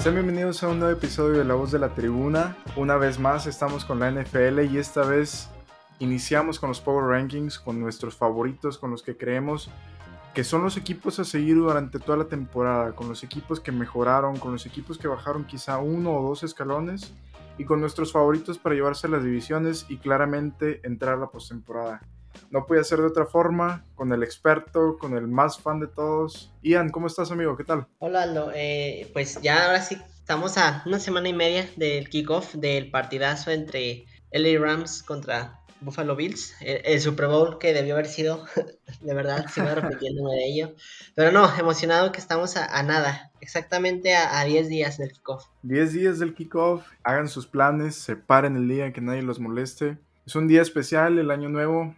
Sean bienvenidos a un nuevo episodio de La Voz de la Tribuna. Una vez más estamos con la NFL y esta vez iniciamos con los Power Rankings, con nuestros favoritos, con los que creemos que son los equipos a seguir durante toda la temporada, con los equipos que mejoraron, con los equipos que bajaron quizá uno o dos escalones y con nuestros favoritos para llevarse las divisiones y claramente entrar a la postemporada. No puede ser de otra forma, con el experto, con el más fan de todos. Ian, ¿cómo estás, amigo? ¿Qué tal? Hola, Aldo. Eh, pues ya ahora sí estamos a una semana y media del kickoff del partidazo entre LA Rams contra Buffalo Bills, el, Super Bowl que debió haber sido, de verdad, sigo repitiéndome de ello. Pero no, emocionado que estamos a, nada, exactamente a, 10 días del kickoff. 10 días del kickoff, hagan sus planes, separen el día que nadie los moleste. Es un día especial, el año nuevo,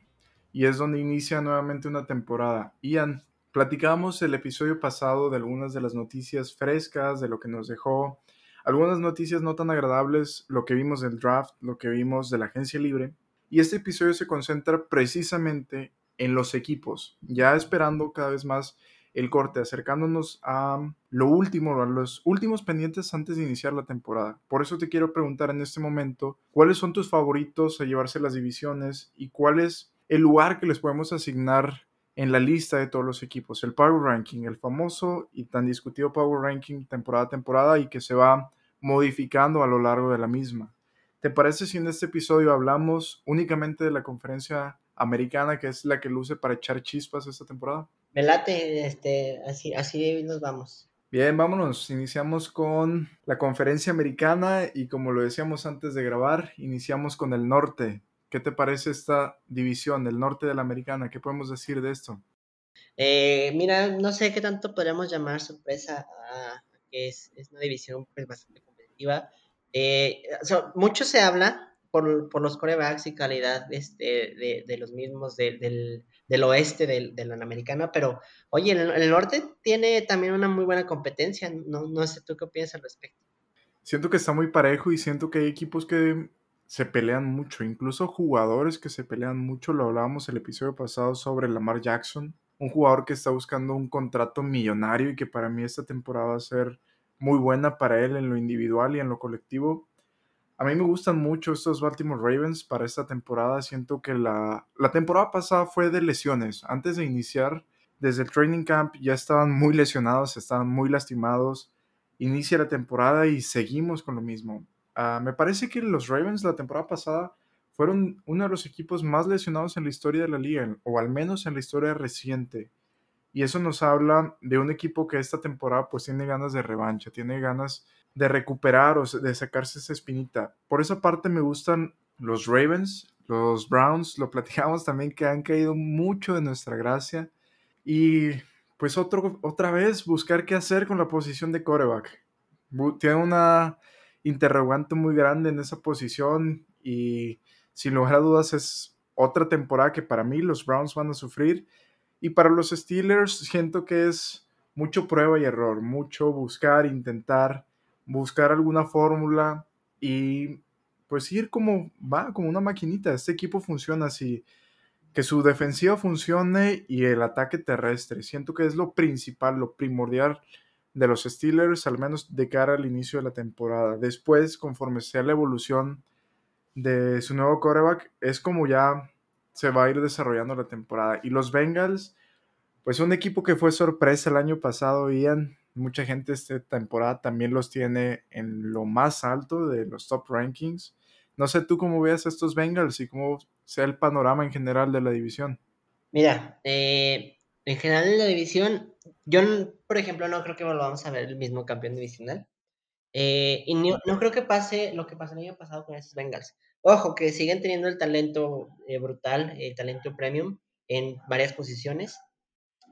y es donde inicia nuevamente una temporada. Ian, platicábamos el episodio pasado de algunas de las noticias frescas, de lo que nos dejó, algunas noticias no tan agradables, lo que vimos del draft, lo que vimos de la agencia libre. Y este episodio se concentra precisamente en los equipos, ya esperando cada vez más el corte, acercándonos a lo último, a los últimos pendientes antes de iniciar la temporada. Por eso te quiero preguntar en este momento, ¿cuáles son tus favoritos a llevarse las divisiones y cuál es el lugar que les podemos asignar en la lista de todos los equipos? El Power Ranking, el famoso y tan discutido Power Ranking temporada a temporada y que se va modificando a lo largo de la misma. ¿Te parece si en este episodio hablamos únicamente de la conferencia americana, que es la que luce para echar chispas esta temporada? Me late, este, así, así nos vamos. Bien, vámonos. Iniciamos con la conferencia americana y como lo decíamos antes de grabar, iniciamos con el norte. ¿Qué te parece esta división, el norte de la americana? ¿Qué podemos decir de esto? Eh, mira, no sé qué tanto podríamos llamar sorpresa a que es, es una división pues, bastante competitiva. Eh, mucho se habla por, por, los corebacks y calidad este, de, de los mismos del, del, oeste de, de, la americana, pero oye, el, el, norte tiene también una muy buena competencia, no, no sé tú qué piensas al respecto. Siento que está muy parejo y siento que hay equipos que se pelean mucho, incluso jugadores que se pelean mucho, lo hablábamos el episodio pasado sobre Lamar Jackson, un jugador que está buscando un contrato millonario y que para mí esta temporada va a ser muy buena para él en lo individual y en lo colectivo. A mí me gustan mucho estos Baltimore Ravens para esta temporada. Siento que la, la temporada pasada fue de lesiones. Antes de iniciar, desde el training camp ya estaban muy lesionados, estaban muy lastimados. Inicia la temporada y seguimos con lo mismo. Ah, me parece que los Ravens la temporada pasada fueron uno de los equipos más lesionados en la historia de la liga, o al menos en la historia reciente. Y eso nos habla de un equipo que esta temporada pues tiene ganas de revancha, tiene ganas de recuperar o de sacarse esa espinita. Por esa parte me gustan los Ravens, los Browns, lo platicamos también que han caído mucho de nuestra gracia. Y pues otro, otra vez buscar qué hacer con la posición de coreback. Tiene una interrogante muy grande en esa posición y sin lugar a dudas es otra temporada que para mí los Browns van a sufrir y para los Steelers siento que es mucho prueba y error, mucho buscar, intentar, buscar alguna fórmula y pues ir como va, como una maquinita. Este equipo funciona así, que su defensiva funcione y el ataque terrestre. Siento que es lo principal, lo primordial de los Steelers, al menos de cara al inicio de la temporada. Después, conforme sea la evolución de su nuevo coreback, es como ya se va a ir desarrollando la temporada. Y los Bengals, pues un equipo que fue sorpresa el año pasado, Ian. Mucha gente esta temporada también los tiene en lo más alto de los top rankings. No sé tú cómo veas a estos Bengals y cómo sea el panorama en general de la división. Mira, eh, en general en la división, yo, por ejemplo, no creo que volvamos a ver el mismo campeón divisional. Eh, y no, creo que pase lo que pasó el año pasado con estos Bengals. Ojo, que siguen teniendo el talento eh, brutal, el talento premium en varias posiciones,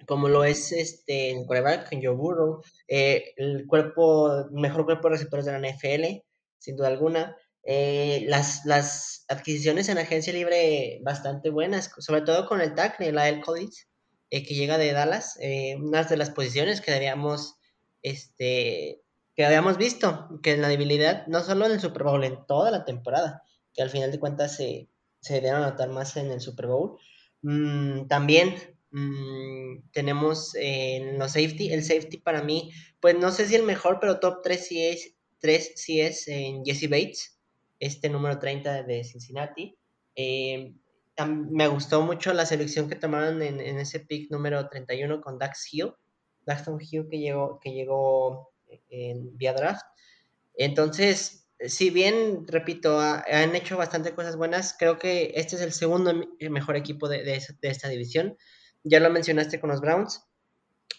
como lo es este, en coreback, en Joe Burrow, eh, el cuerpo, mejor cuerpo de receptores de la NFL, sin duda alguna. Eh, las, las adquisiciones en agencia libre bastante buenas, sobre todo con el tackle, el Collins, que llega de Dallas, unas de las posiciones que debíamos este, que habíamos visto, que en la debilidad, no solo en el Super Bowl, en toda la temporada, que al final de cuentas se, se dieron a notar más en el Super Bowl. Mm, también Mm, tenemos en los safety, el safety para mí, pues no sé si el mejor, pero top 3 sí es, 3 sí es en Jesse Bates, este número 30 de Cincinnati. Eh, me gustó mucho la selección que tomaron en, ese pick número 31 con Dax Hill, Daxton Hill que llegó, que llegó en vía draft. Entonces, si bien, repito, han hecho bastante cosas buenas, creo que este es el segundo mejor equipo de, de, esta división. Ya lo mencionaste con los Browns,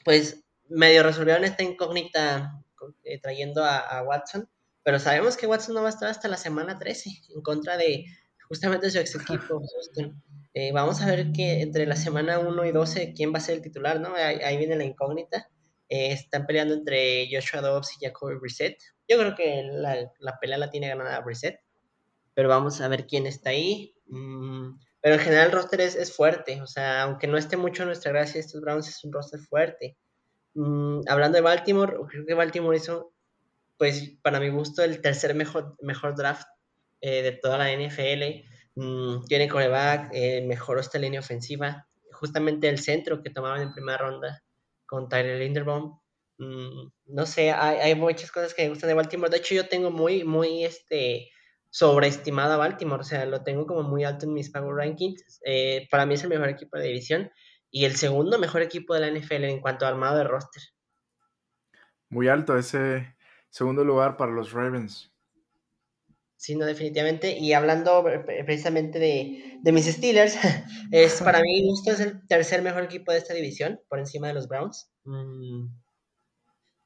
pues medio resolvieron esta incógnita eh, trayendo a, Watson, pero sabemos que Watson no va a estar hasta la semana 13 en contra de justamente su ex equipo, eh, vamos a ver que entre la semana 1 y 12 quién va a ser el titular, ¿no? Ahí, viene la incógnita. Eh, están peleando entre Joshua Dobbs y Jacoby Brissett. Yo creo que la, la, pelea la tiene ganada Brissett, pero vamos a ver quién está ahí. Mm, pero en general el roster es, fuerte, o sea, aunque no esté mucho en nuestra gracia, estos Browns es un roster fuerte. Mm, hablando de Baltimore, creo que Baltimore hizo, pues para mi gusto, el tercer mejor, mejor draft eh, de toda la NFL. Mm, tiene coreback, eh, mejoró esta línea ofensiva. Justamente el centro que tomaban en primera ronda con Tyler Linderbaum. Mm, no sé, hay, hay, muchas cosas que me gustan de Baltimore. De hecho, yo tengo muy, muy este, sobreestimada Baltimore, o sea, lo tengo como muy alto en mis Power Rankings. Eh, para mí es el mejor equipo de división y el segundo mejor equipo de la NFL en cuanto a armado de roster. Muy alto ese segundo lugar para los Ravens. Sí, no, definitivamente. Y hablando precisamente de, de mis Steelers, es para mí gusto es el tercer mejor equipo de esta división, por encima de los Browns. Mm,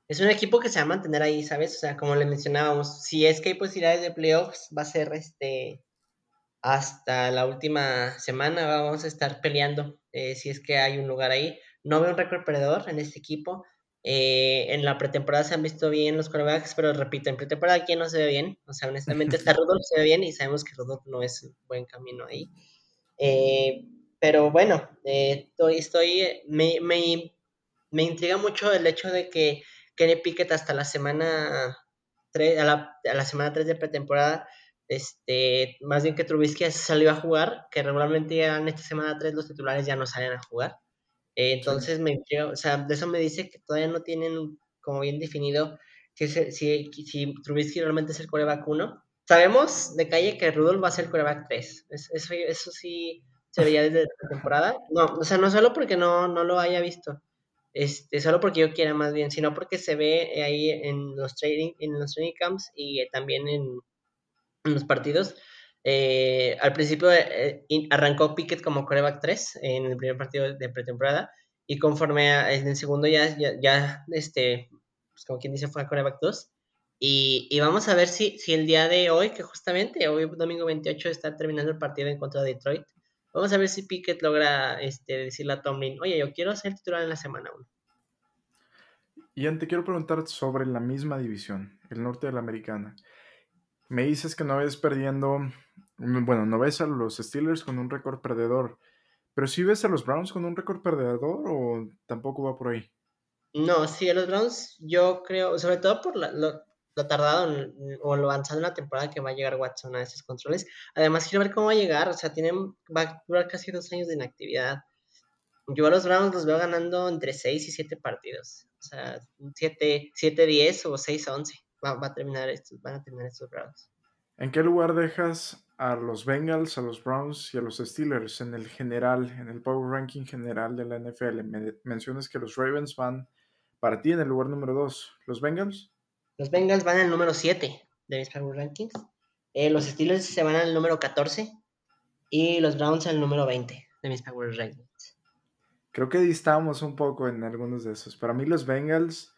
es un equipo que se va a mantener ahí, ¿sabes? O sea, como le mencionábamos, si es que hay posibilidades de playoffs, va a ser este hasta la última semana, vamos a estar peleando eh, si es que hay un lugar ahí. No veo un récord perdedor en este equipo. Eh, en la pretemporada se han visto bien los quarterbacks, pero repito, en pretemporada quién no se ve bien. O sea, honestamente, hasta Rudolph se ve bien y sabemos que Rudolph no es un buen camino ahí. Eh, pero bueno, estoy, estoy me, me, me intriga mucho el hecho de que Kenny Pickett hasta la semana 3, a la, semana 3 de pretemporada, este, más bien que Trubisky salió a jugar, que regularmente ya en esta semana 3 los titulares ya no salen a jugar. Eh, entonces, me, o sea, de eso me dice que todavía no tienen como bien definido si, si, si Trubisky realmente es el coreback 1. Sabemos de calle que Rudolph va a ser coreback 3. Eso, eso sí se veía desde la temporada. No, o sea, no solo porque no, no lo haya visto, este, solo porque yo quiera más bien, sino porque se ve ahí en los trading, en los training camps y eh, también en, los partidos. Eh, al principio eh, arrancó Pickett como coreback 3 en el primer partido de pretemporada y conforme en el segundo ya, ya, este, pues como quien dice fue a coreback 2 y, y, vamos a ver si, si el día de hoy, que justamente hoy domingo 28 está terminando el partido en contra de Detroit, Vamos a ver si Pickett logra este, decirle a Tomlin, oye, yo quiero ser titular en la semana 1. Ian, te quiero preguntar sobre la misma división, el norte de la americana. Me dices que no ves perdiendo, bueno, no ves a los Steelers con un récord perdedor, pero si ves a los Browns con un récord perdedor o tampoco va por ahí. No, sí, a los Browns yo creo, sobre todo por la, lo tardado o lo avanzado en la temporada que va a llegar Watson a esos controles. Además, quiero ver cómo va a llegar. O sea, tienen, va a durar casi dos años de inactividad. Yo a los Browns los veo ganando entre 6 y 7 partidos. O sea, 7, 7 10 o 6 11. Va, a terminar estos, van a terminar estos Browns. ¿En qué lugar dejas a los Bengals, a los Browns y a los Steelers en el general, en el Power Ranking general de la NFL? Me mencionas que los Ravens van para ti en el lugar número 2. ¿Los Bengals? Los Bengals van al número 7 de mis Power Rankings. Eh, los Steelers se van al número 14 y los Browns al número 20 de mis Power Rankings. Creo que distamos un poco en algunos de esos. Para mí los Bengals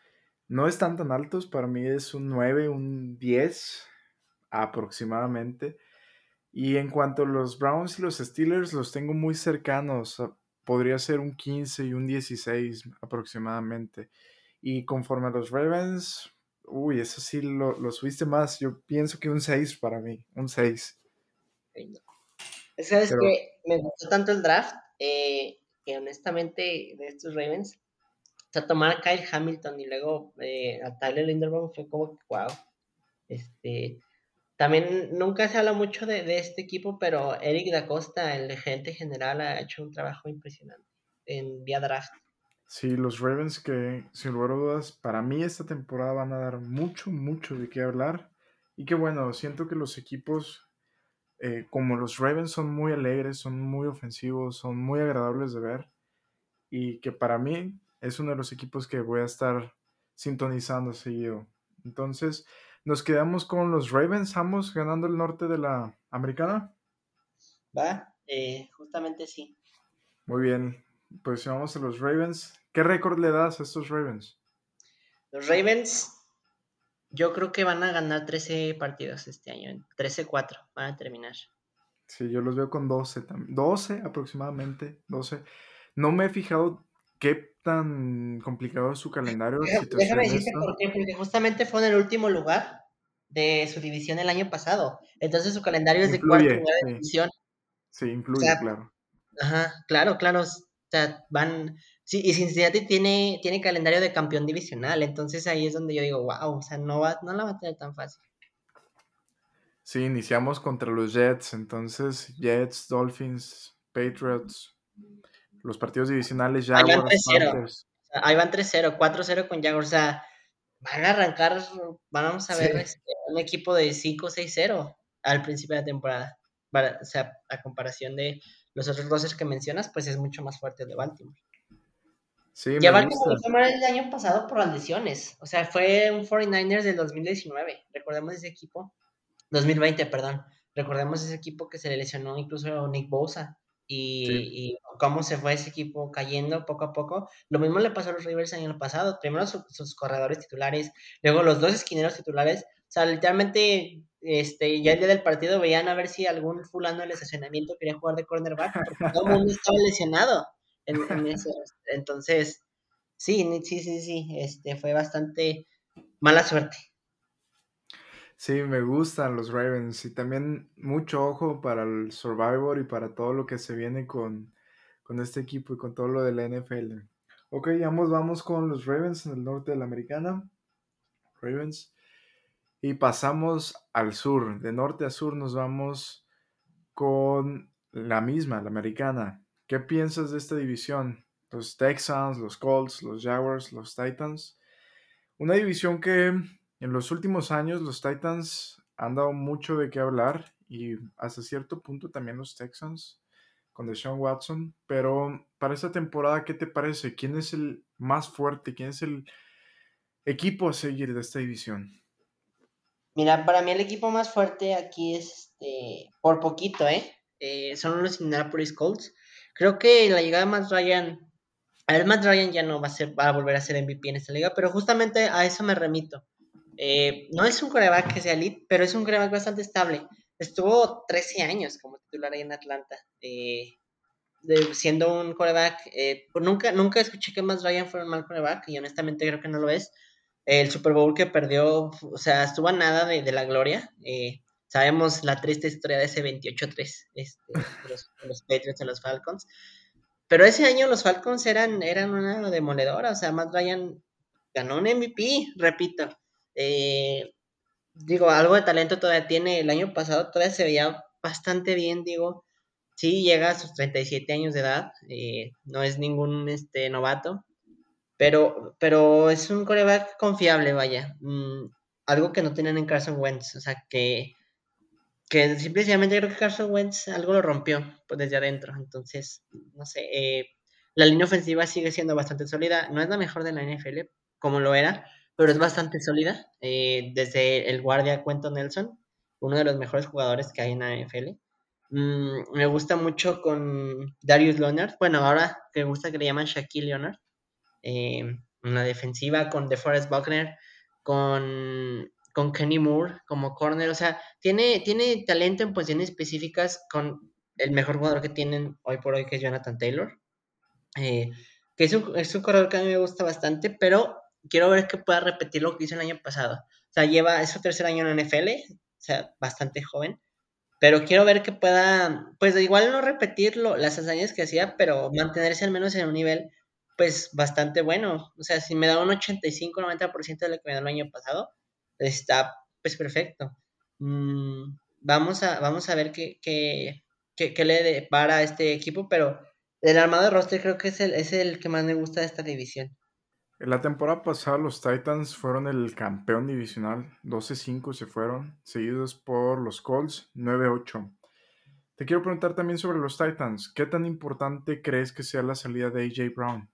no están tan altos, para mí es un 9, un 10 aproximadamente. Y en cuanto a los Browns y los Steelers, los tengo muy cercanos. Podría ser un 15 y un 16 aproximadamente. Y conforme a los Ravens, Uy, eso sí lo, subiste más. Yo pienso que un 6 para mí, un 6. ¿Sabes que Me gustó tanto el draft eh, que honestamente de estos Ravens, o sea, tomar a Kyle Hamilton y luego eh, a Tyler Linderbaum fue como que wow. Este, también nunca se habla mucho de, de, este equipo, pero Eric Da Costa, el gerente general, ha hecho un trabajo impresionante. en vía draft. Sí, los Ravens que, sin lugar a dudas, para mí esta temporada van a dar mucho, mucho de qué hablar. Y que bueno, siento que los equipos eh, como los Ravens son muy alegres, son muy ofensivos, son muy agradables de ver. Y que para mí es uno de los equipos que voy a estar sintonizando seguido. Entonces, nos quedamos con los Ravens, ambos ganando el norte de la americana. Va, eh, justamente sí. Muy bien, pues vamos a los Ravens. ¿Qué récord le das a estos Ravens? Los Ravens, yo creo que van a ganar 13 partidos este año. 13-4 van a terminar. Sí, yo los veo con 12 también. 12 aproximadamente. 12. No me he fijado qué tan complicado es su calendario. Déjame decirte por qué, porque justamente fue en el último lugar de su división el año pasado. Entonces su calendario es de cuarto lugar de división. Sí, incluye, claro. Ajá, claro, claro. O sea, van. Sí, y Cincinnati tiene, tiene calendario de campeón divisional, entonces ahí es donde yo digo, wow, o sea, no, va, no la va a tener tan fácil. Sí, iniciamos contra los Jets, entonces Jets, Dolphins, Patriots, los partidos divisionales, Jaguars, Ahí van 3-0, 4-0 con Jaguars, o sea, van a arrancar, vamos a ver este, un equipo de 5-6-0 al principio de la temporada, o sea, a comparación de los otros rosters que mencionas, pues es mucho más fuerte el de Baltimore. Sí, y a Baltimore fue el año pasado por las lesiones. O sea, fue un 49ers del 2019. Recordemos ese equipo. 2020, perdón. Recordemos ese equipo que se le lesionó incluso Nick Bosa. Y, cómo se fue ese equipo cayendo poco a poco. Lo mismo le pasó a los Rivers el año pasado. Primero sus corredores titulares, luego los dos esquineros titulares. O sea, literalmente este, ya el día del partido veían a ver si algún fulano del estacionamiento quería jugar de cornerback, todo el mundo estaba lesionado entonces, sí, sí, sí, sí, este, fue bastante mala suerte. Sí, me gustan los Ravens y también mucho ojo para el Survivor y para todo lo que se viene con, con este equipo y con todo lo de la NFL. Ok, ambos vamos con los Ravens en el norte de la americana. Ravens. Y pasamos al sur. De norte a sur nos vamos con la misma, la americana. ¿Qué piensas de esta división? Los Texans, los Colts, los Jaguars, los Titans. Una división que en los últimos años los Titans han dado mucho de qué hablar y hasta cierto punto también los Texans con Deshaun Watson. Pero para esta temporada, ¿qué te parece? ¿Quién es el más fuerte? ¿Quién es el equipo a seguir de esta división? Mira, para mí el equipo más fuerte aquí es, este, por poquito, ¿eh? ¿eh? son los Indianapolis Colts. Creo que la llegada de Matt Ryan, a ver, Matt Ryan ya no va a, ser, va a volver a ser MVP en esta liga, pero justamente a eso me remito. Eh, no es un coreback que sea elite, pero es un coreback bastante estable. Estuvo 13 años como titular ahí en Atlanta, eh, siendo un coreback. Pues nunca, nunca escuché que Matt Ryan fuera un mal coreback y honestamente creo que no lo es el Super Bowl que perdió, o sea, estuvo a nada de, la gloria. Eh, sabemos la triste historia de ese 28-3 este, de, los, Patriots de los Falcons. Pero ese año los Falcons eran, eran una demoledora, o sea, Matt Ryan ganó un MVP, repito. Eh, digo, algo de talento todavía tiene. El año pasado todavía se veía bastante bien, digo. Sí, llega a sus 37 años de edad, eh, no es ningún este, novato. Pero, pero es un coreback confiable, vaya. Mm, algo que no tienen en Carson Wentz. O sea, que, que simplemente creo que Carson Wentz algo lo rompió pues, desde adentro. Entonces, no sé. Eh, la línea ofensiva sigue siendo bastante sólida. No es la mejor de la NFL, como lo era, pero es bastante sólida. Eh, desde el guardia Quentin Nelson, uno de los mejores jugadores que hay en la NFL. Mm, me gusta mucho con Darius Leonard. Bueno, ahora me gusta que le llaman Shaquille Leonard eh, una defensiva con DeForest Buckner, con, con Kenny Moore como corner, o sea, tiene, tiene talento en posiciones específicas con el mejor jugador que tienen hoy por hoy, que es Jonathan Taylor, eh, que es un, es un corredor que a mí me gusta bastante, pero quiero ver que pueda repetir lo que hizo el año pasado. O sea, lleva, su tercer año en NFL, o sea, bastante joven, pero quiero ver que pueda, pues igual no repetir las hazañas que hacía, pero mantenerse al menos en un nivel pues bastante bueno. O sea, si me da un 85-90% de lo que me dio el año pasado, está pues perfecto. Mm, vamos, a, vamos a ver qué, qué, qué, qué le depara a este equipo, pero del armado de roster creo que es el, es el que más me gusta de esta división. En la temporada pasada los Titans fueron el campeón divisional, 12-5 se fueron, seguidos por los Colts, 9-8. Te quiero preguntar también sobre los Titans, ¿qué tan importante crees que sea la salida de AJ Brown?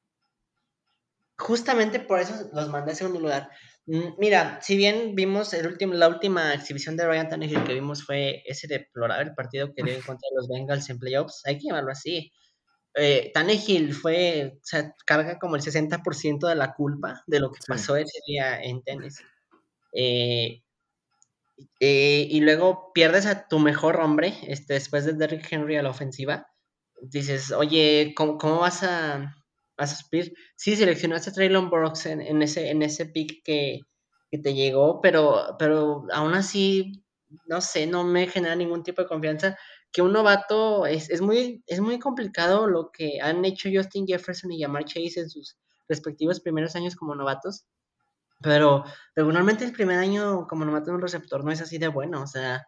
Justamente por eso los mandé a segundo lugar. Mm, mira, si bien vimos el último, la última exhibición de Ryan Tannehill que vimos fue ese deplorable partido que dio en contra de los Bengals en playoffs, hay que llamarlo así eh, Tannehill fue, o sea, carga como el 60% de la culpa de lo que pasó ese día en Tennessee. Eh, eh, y luego pierdes a tu mejor hombre este, después de Derrick Henry a la ofensiva. Dices, oye, ¿cómo, cómo vas a, a suspir? Sí, seleccionaste a Traylon Brooks en, en, ese, en ese pick que, que te llegó, pero, pero aún así, no sé, no me genera ningún tipo de confianza que un novato es, es, muy, es muy complicado lo que han hecho Justin Jefferson y Jamar Chase en sus respectivos primeros años como novatos. Pero regularmente el primer año como novato en un receptor no es así de bueno. O sea,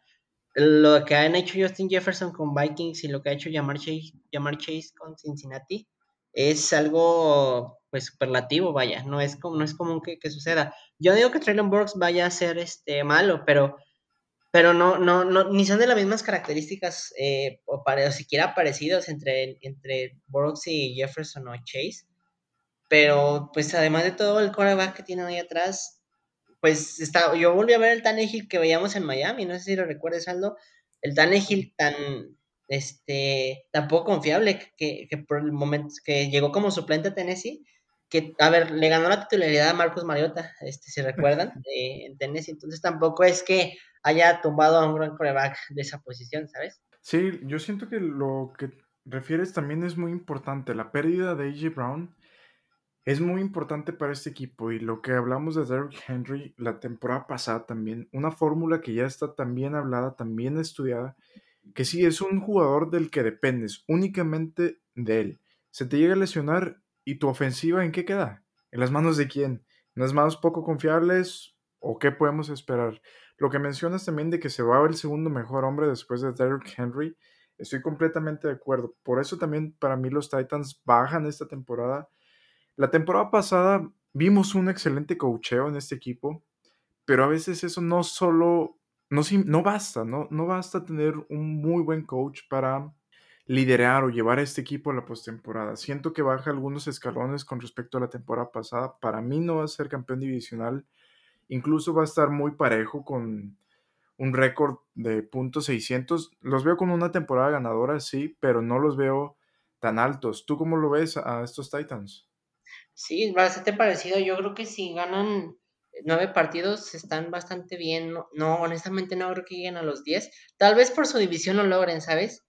lo que han hecho Justin Jefferson con Vikings y lo que ha hecho Jamar Chase, Chase con Cincinnati es algo pues superlativo, vaya, no es, no es común que, que suceda. Yo digo que Traylon Burks vaya a ser este, malo, pero pero no, no, no, ni son de las mismas caracterísicas eh, o, o, siquiera parecidos entre, entre Brooks y Jefferson o Chase. Pero pues además de todo el coreback que tienen ahí atrás, pues está, yo volví a ver el Tannehill que veíamos en Miami, no sé si lo recuerdas, Aldo, el Tannehill tan, este, tan poco confiable que, que por el momento que llegó como suplente a Tennessee, que, a ver, le ganó la titularidad a Marcus Mariota, este, si recuerdan, en Tennessee, entonces tampoco es que haya tumbado a un gran coreback de esa posición, ¿sabes? Sí, yo siento que lo que refieres también es muy importante. La pérdida de AJ Brown es muy importante para este equipo y lo que hablamos de Derrick Henry la temporada pasada también, una fórmula que ya está también hablada, también estudiada, que sí es un jugador del que dependes únicamente de él. Se te llega a lesionar y tu ofensiva ¿en qué queda? ¿En las manos de quién? ¿En las manos poco confiables o qué podemos esperar? Lo que mencionas también de que se va a ver el segundo mejor hombre después de Derrick Henry, estoy completamente de acuerdo. Por eso también para mí los Titans bajan esta temporada. La temporada pasada vimos un excelente coacheo en este equipo, pero a veces eso no solo, no, no basta, ¿no? no basta tener un muy buen coach para liderar o llevar a este equipo a la postemporada. Siento que baja algunos escalones con respecto a la temporada pasada. Para mí no va a ser campeón divisional Incluso va a estar muy parejo con un récord de puntos 600. Los veo con una temporada ganadora, sí, pero no los veo tan altos. ¿Tú cómo lo ves a estos Titans? Sí, bastante parecido. Yo creo que si ganan nueve partidos están bastante bien. No, honestamente no creo que lleguen a los 10. Tal vez por su división lo logren, ¿sabes?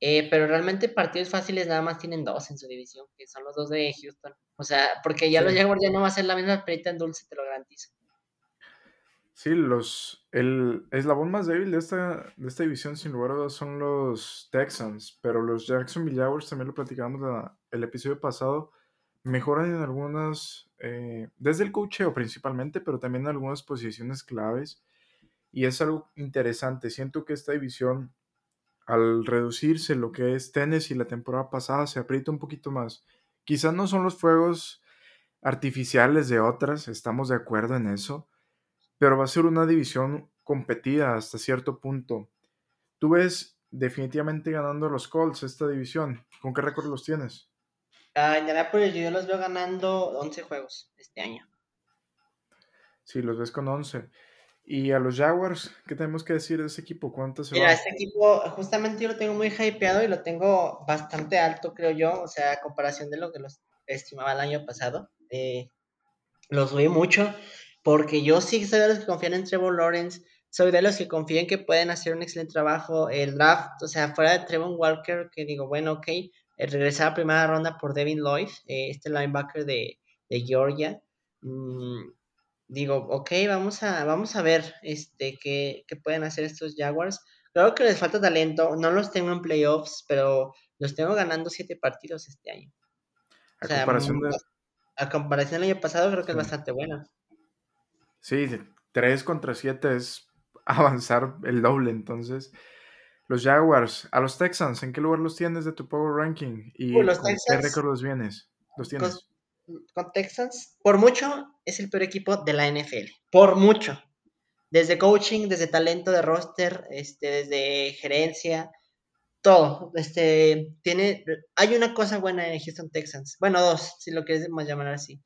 Eh, pero realmente partidos fáciles nada más tienen dos en su división, que son los dos de Houston. O sea, porque ya los Jaguars ya no va a ser la misma perita en dulce, te lo garantizo. Sí, los, el eslabón más débil de esta, de esta división, sin lugar a dudas, son los Texans, pero los Jacksonville Jaguars, también lo platicamos el episodio pasado, mejoran en algunas, eh, desde el cocheo principalmente, pero también en algunas posiciones claves, y es algo interesante. Siento que esta división, al reducirse lo que es Tennessee la temporada pasada, se aprieta un poquito más. Quizás no son los fuegos artificiales de otras, estamos de acuerdo en eso pero va a ser una división competida hasta cierto punto. Tú ves definitivamente ganando los Colts esta división. ¿Con qué récord los tienes? Ah, en yo los veo ganando 11 juegos este año. Sí, los ves con 11. Y a los Jaguars, ¿qué tenemos que decir de ese equipo? ¿Cuántos se Mira, este equipo, justamente yo lo tengo muy hypeado y lo tengo bastante alto, creo yo. O sea, a comparación de lo que los estimaba el año pasado. Eh, los subí mucho porque yo sí soy de los que confían en Trevor Lawrence, soy de los que confían que pueden hacer un excelente trabajo. El draft, o sea, fuera de Trevor Walker, que digo, bueno, ok, regresar a primera ronda por Devin Lloyd, eh, este linebacker de, Georgia. Mm, digo, ok, vamos a, vamos a ver este, qué, pueden hacer estos Jaguars. Claro que les falta talento, no los tengo en playoffs, pero los tengo ganando siete partidos este año. A, comparación, de... a comparación del año pasado, creo que es bastante bueno. Sí, 3 contra 7 es avanzar el doble, entonces Los Jaguars, a los Texans, ¿en qué lugar los tienes de tu Power Ranking? ¿Y Uy, los con qué récord los vienes? ¿Los tienes? Con Texans, por mucho, es el peor equipo de la NFL. Por mucho. Desde coaching, desde talento de roster, este, desde gerencia, todo. Este, tiene, hay una cosa buena en Houston Texans. Bueno, dos, si lo quieres más llamar así.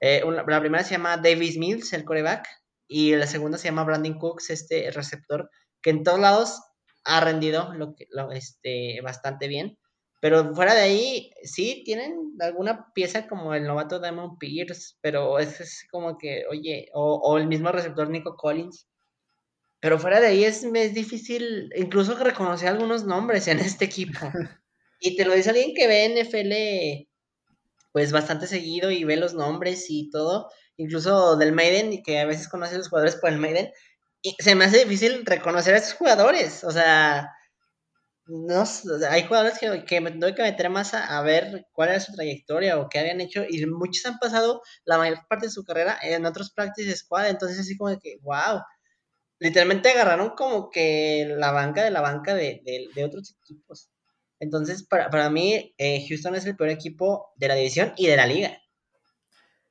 Eh, la primera se llama Davis Mills, el coreback, y la segunda se llama Brandon Cooks, este receptor, que en todos lados ha rendido lo que, lo, este, bastante bien. Pero fuera de ahí, sí, tienen alguna pieza como el novato Damon Pierce, pero es, es como que, oye, o, o el mismo receptor Nico Collins. Pero fuera de ahí es, es difícil incluso reconocer algunos nombres en este equipo. Y te lo dice alguien que ve NFL pues bastante seguido y ve los nombres y todo, incluso del Maiden, y que a veces conoce a los jugadores por el Maiden, y se me hace difícil reconocer a esos jugadores, o sea, no, hay jugadores que, que me tengo que meter más a, a ver cuál era su trayectoria o qué habían hecho, y muchos han pasado la mayor parte de su carrera en otros practice squad, entonces así como que, wow, literalmente agarraron como que la banca de la banca de, de, de otros equipos. Entonces, para, para mí, eh, Houston es el peor equipo de la división y de la liga.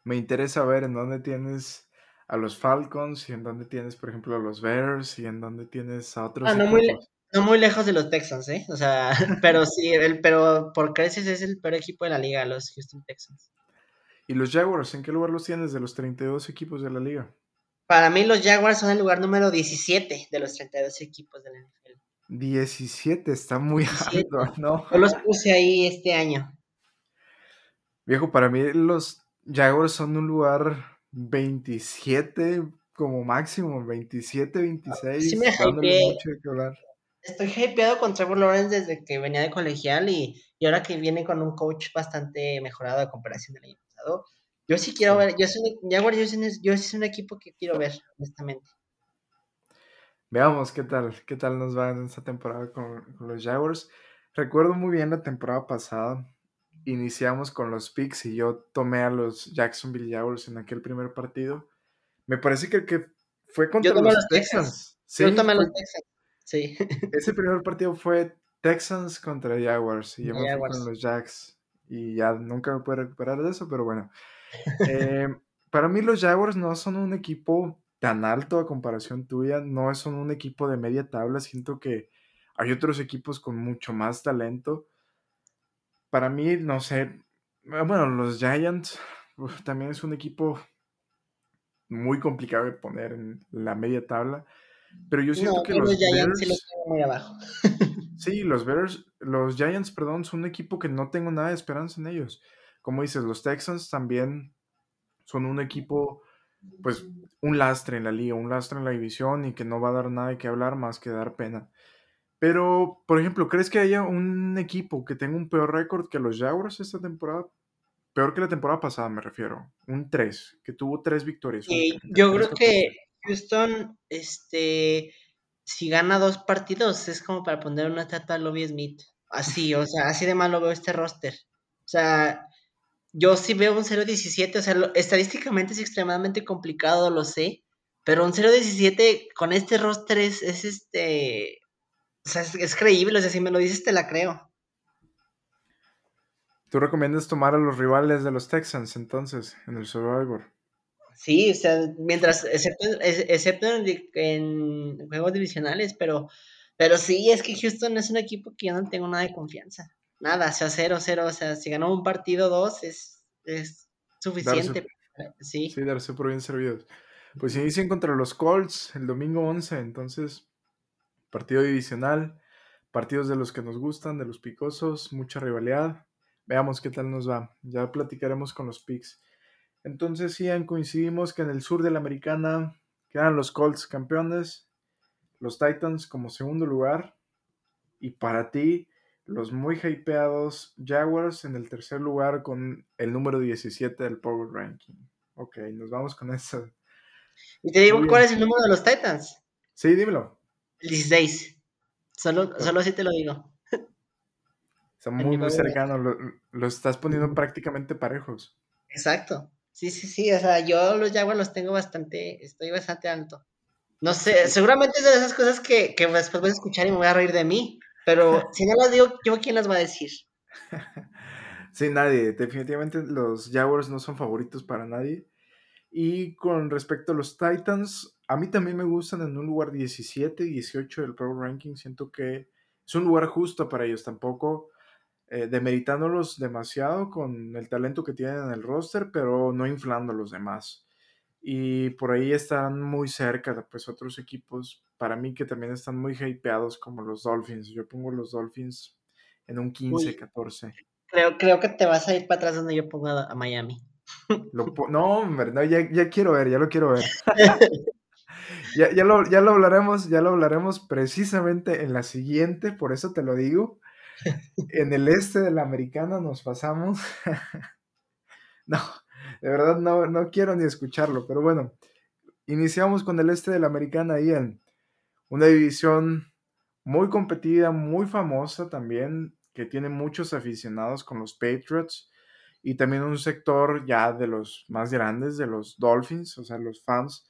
Me interesa ver en dónde tienes a los Falcons y en dónde tienes, por ejemplo, a los Bears y en dónde tienes a otros Ah, no muy. No muy lejos de los Texans, ¿eh? O sea, pero sí, el, pero por creces es el peor equipo de la liga, los Houston Texans. ¿Y los Jaguars, en qué lugar los tienes de los 32 equipos de la liga? Para mí, los Jaguars son el lugar número 17 de los 32 equipos de la NFL. 17, está muy 17. alto, ¿no? Yo los puse ahí este año. Viejo, para mí los Jaguars son un lugar 27 como máximo, 27, 26, Sí me hypeé. Estoy hypeado con Trevor Lawrence desde que venía de colegial y, y ahora que viene con un coach bastante mejorado a comparación del año pasado. Yo sí quiero ver, yo soy, Jaguars, yo, soy- yo soy un equipo que quiero ver, honestamente. Veamos qué tal, qué tal nos va en esta temporada con, con los Jaguars. Recuerdo muy bien la temporada pasada. Iniciamos con los picks y yo tomé a los Jacksonville Jaguars en aquel primer partido. Me parece que fue contra los, los Texans. Texans. Sí, yo tomé a los Texans. Sí. ese primer partido fue Texans contra Jaguars y yo me fui con los Jacks y ya nunca me pude recuperar de eso, pero bueno. Eh, para mí los Jaguars no son un equipo tan alto a comparación tuya, no son un equipo de media tabla, siento que hay otros equipos con mucho más talento. Para mí, no sé, bueno, los Giants uf, también es un equipo muy complicado de poner en la media tabla, pero yo siento No, que los los Giants sí los Bears... tengo muy abajo. Sí, los Bears, los Giants, perdón, son un equipo que no tengo nada de esperanza en ellos. Como dices, los Texans también son un equipo, pues, un lastre en la liga, un lastre en la división y que no va a dar nada de qué hablar más que dar pena. Pero, por ejemplo, ¿crees que haya un equipo que tenga un peor récord que los Jaguars esta temporada? Peor que la temporada pasada, me refiero. Un 3, que tuvo 3 victorias. yo creo 3-14. que Houston, este, si gana dos partidos, es como para poner una estatua a Lobby Smith. Así, o sea, así de malo veo este roster. O sea, yo sí veo un 0-17, o sea, estadísticamente es extremadamente complicado, lo sé, pero un 0-17 con este roster es, es este, o sea, es, es creíble, o sea, si me lo dices te la creo. ¿Tú recomiendas tomar a los rivales de los Texans entonces en el Survivor? Sí, o sea, mientras, excepto, ex- excepto en, juegos divisionales, pero, pero sí, es que Houston es un equipo que yo no tengo nada de confianza. Nada, o sea, cero, cero, o sea, si ganó un partido, dos, es, es suficiente. Sí, Sí, darse por bien servidos. Pues inician contra los Colts el domingo 11, entonces partido divisional, partidos de los que nos gustan, de los picosos, mucha rivalidad. Veamos qué tal nos va. Ya platicaremos con los picks. Entonces, Ian, coincidimos que en el sur de la americana quedan los Colts campeones, los Titans como segundo lugar, y para ti, los muy hypeados Jaguars en el tercer lugar con el número 17 del Power Ranking. Ok, nos vamos con eso. y te digo, ¿cuál es el número de los Titans? Sí, dímelo. El 16. Solo, solo así te lo digo. En muy, muy Power cercano. Lo, lo estás poniendo prácticamente parejos. Exacto. Sí, sí, sí, o sea, yo los Jaguars los tengo bastante, estoy bastante alto. No sé, seguramente es de esas cosas que, que después voy a escuchar y me voy a reír de mí. Pero si no las digo, ¿yo quién las va a decir? Sí, nadie. Definitivamente los Jaguars no son favoritos para nadie. Y con respecto a los Titans, a mí también me gustan en un lugar 17, 18 del Pro Ranking. Siento que es un lugar justo para ellos. Tampoco eh, demeritándolos demasiado con el talento que tienen en el roster, pero no inflando a los demás. Y por ahí están muy cerca, pues otros equipos, para mí que también están muy hypeados como los Dolphins. Yo pongo los Dolphins en un 15, 14. Creo, creo que te vas a ir para atrás donde yo pongo a, Miami. no, no ya, ya, quiero ver, ya lo quiero ver. ya, ya, lo, ya lo hablaremos, ya lo hablaremos precisamente en la siguiente, por eso te lo digo. En el este de la americana nos pasamos. no, de verdad no, no quiero ni escucharlo, pero bueno, iniciamos con el este de la americana ahí en una división muy competida, muy famosa también, que tiene muchos aficionados con los Patriots y también un sector ya de los más grandes, de los Dolphins, o sea, los fans,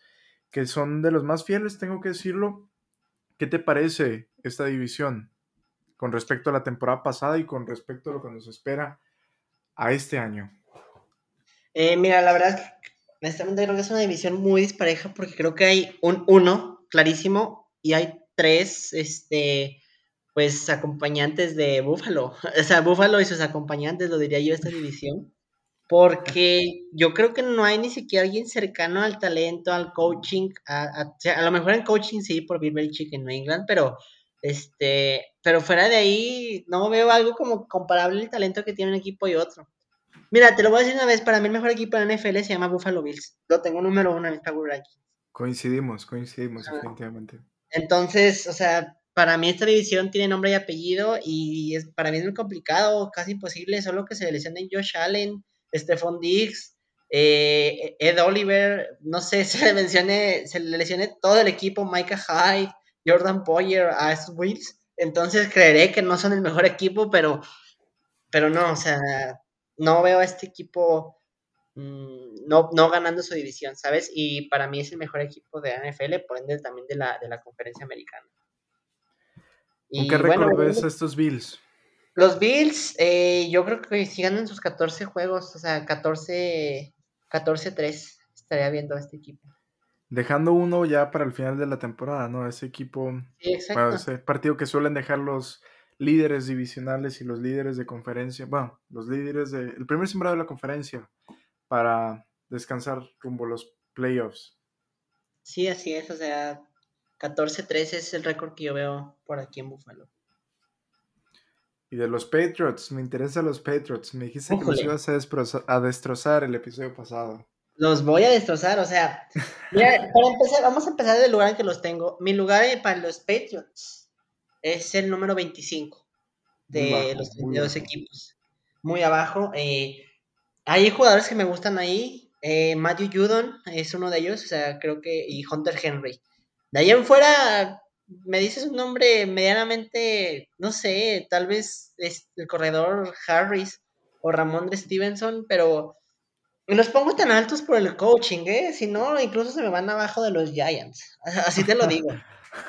que son de los más fieles, tengo que decirlo. ¿Qué te parece esta división con respecto a la temporada pasada y con respecto a lo que nos espera a este año? Eh, mira, la verdad, honestamente creo que es una división muy dispareja porque creo que hay un uno clarísimo y hay tres, este, pues acompañantes de Buffalo. O sea, Buffalo y sus acompañantes, lo diría yo, esta división. Porque yo creo que no hay ni siquiera alguien cercano al talento, al coaching. A, a, lo mejor en coaching sí, por Bill Belichick en New England, pero este, pero fuera de ahí no veo algo como comparable el talento que tiene un equipo y otro. Mira, te lo voy a decir una vez, para mí el mejor equipo de la NFL se llama Buffalo Bills. Lo tengo número uno en el Power Rankings. Coincidimos, coincidimos, definitivamente. Entonces, o sea, para mí esta división tiene nombre y apellido y es, para mí es muy complicado, casi imposible, solo que se lesionen Josh Allen, Stephon Diggs, eh, Ed Oliver, no sé, se le mencione, se le lesione todo el equipo, Micah Hyde, Jordan Poyer a estos Bills. Entonces creeré que no son el mejor equipo, pero, pero no, o sea, no veo a este equipo mm, no, no ganando su división, ¿sabes? Y para mí es el mejor equipo de NFL, por ende también de la, de la conferencia americana. ¿Con qué récord ves estos Bills? Los Bills, eh, yo creo que si ganan sus 14 juegos, o sea, 14, 14-3, estaría viendo a este equipo. Dejando uno ya para el final de la temporada, ¿no? Ese equipo, sí, ese partido que suelen dejar los líderes divisionales y los líderes de conferencia, bueno, los líderes de, el primer sembrado de la conferencia para descansar rumbo a los playoffs. Sí, así es, o sea, 14-3 es el récord que yo veo por aquí en Buffalo. Y de los Patriots, me interesan los Patriots. Me dijiste que los ibas a, destrozar el episodio pasado. Los voy a destrozar, o sea, mira, para empezar, vamos a empezar del lugar en que los tengo. Mi lugar para los Patriots es el número 25 de los 32 equipos. Muy abajo. Eh, hay jugadores que me gustan ahí. Eh, Matthew Judon es uno de ellos, o sea, creo que, y Hunter Henry. De ahí en fuera, me dices un nombre medianamente, no sé, tal vez es el corredor Harris o Ramón de Stevenson, pero los pongo tan altos por el coaching, ¿eh? Si no, incluso se me van abajo de los Giants. Así te lo digo.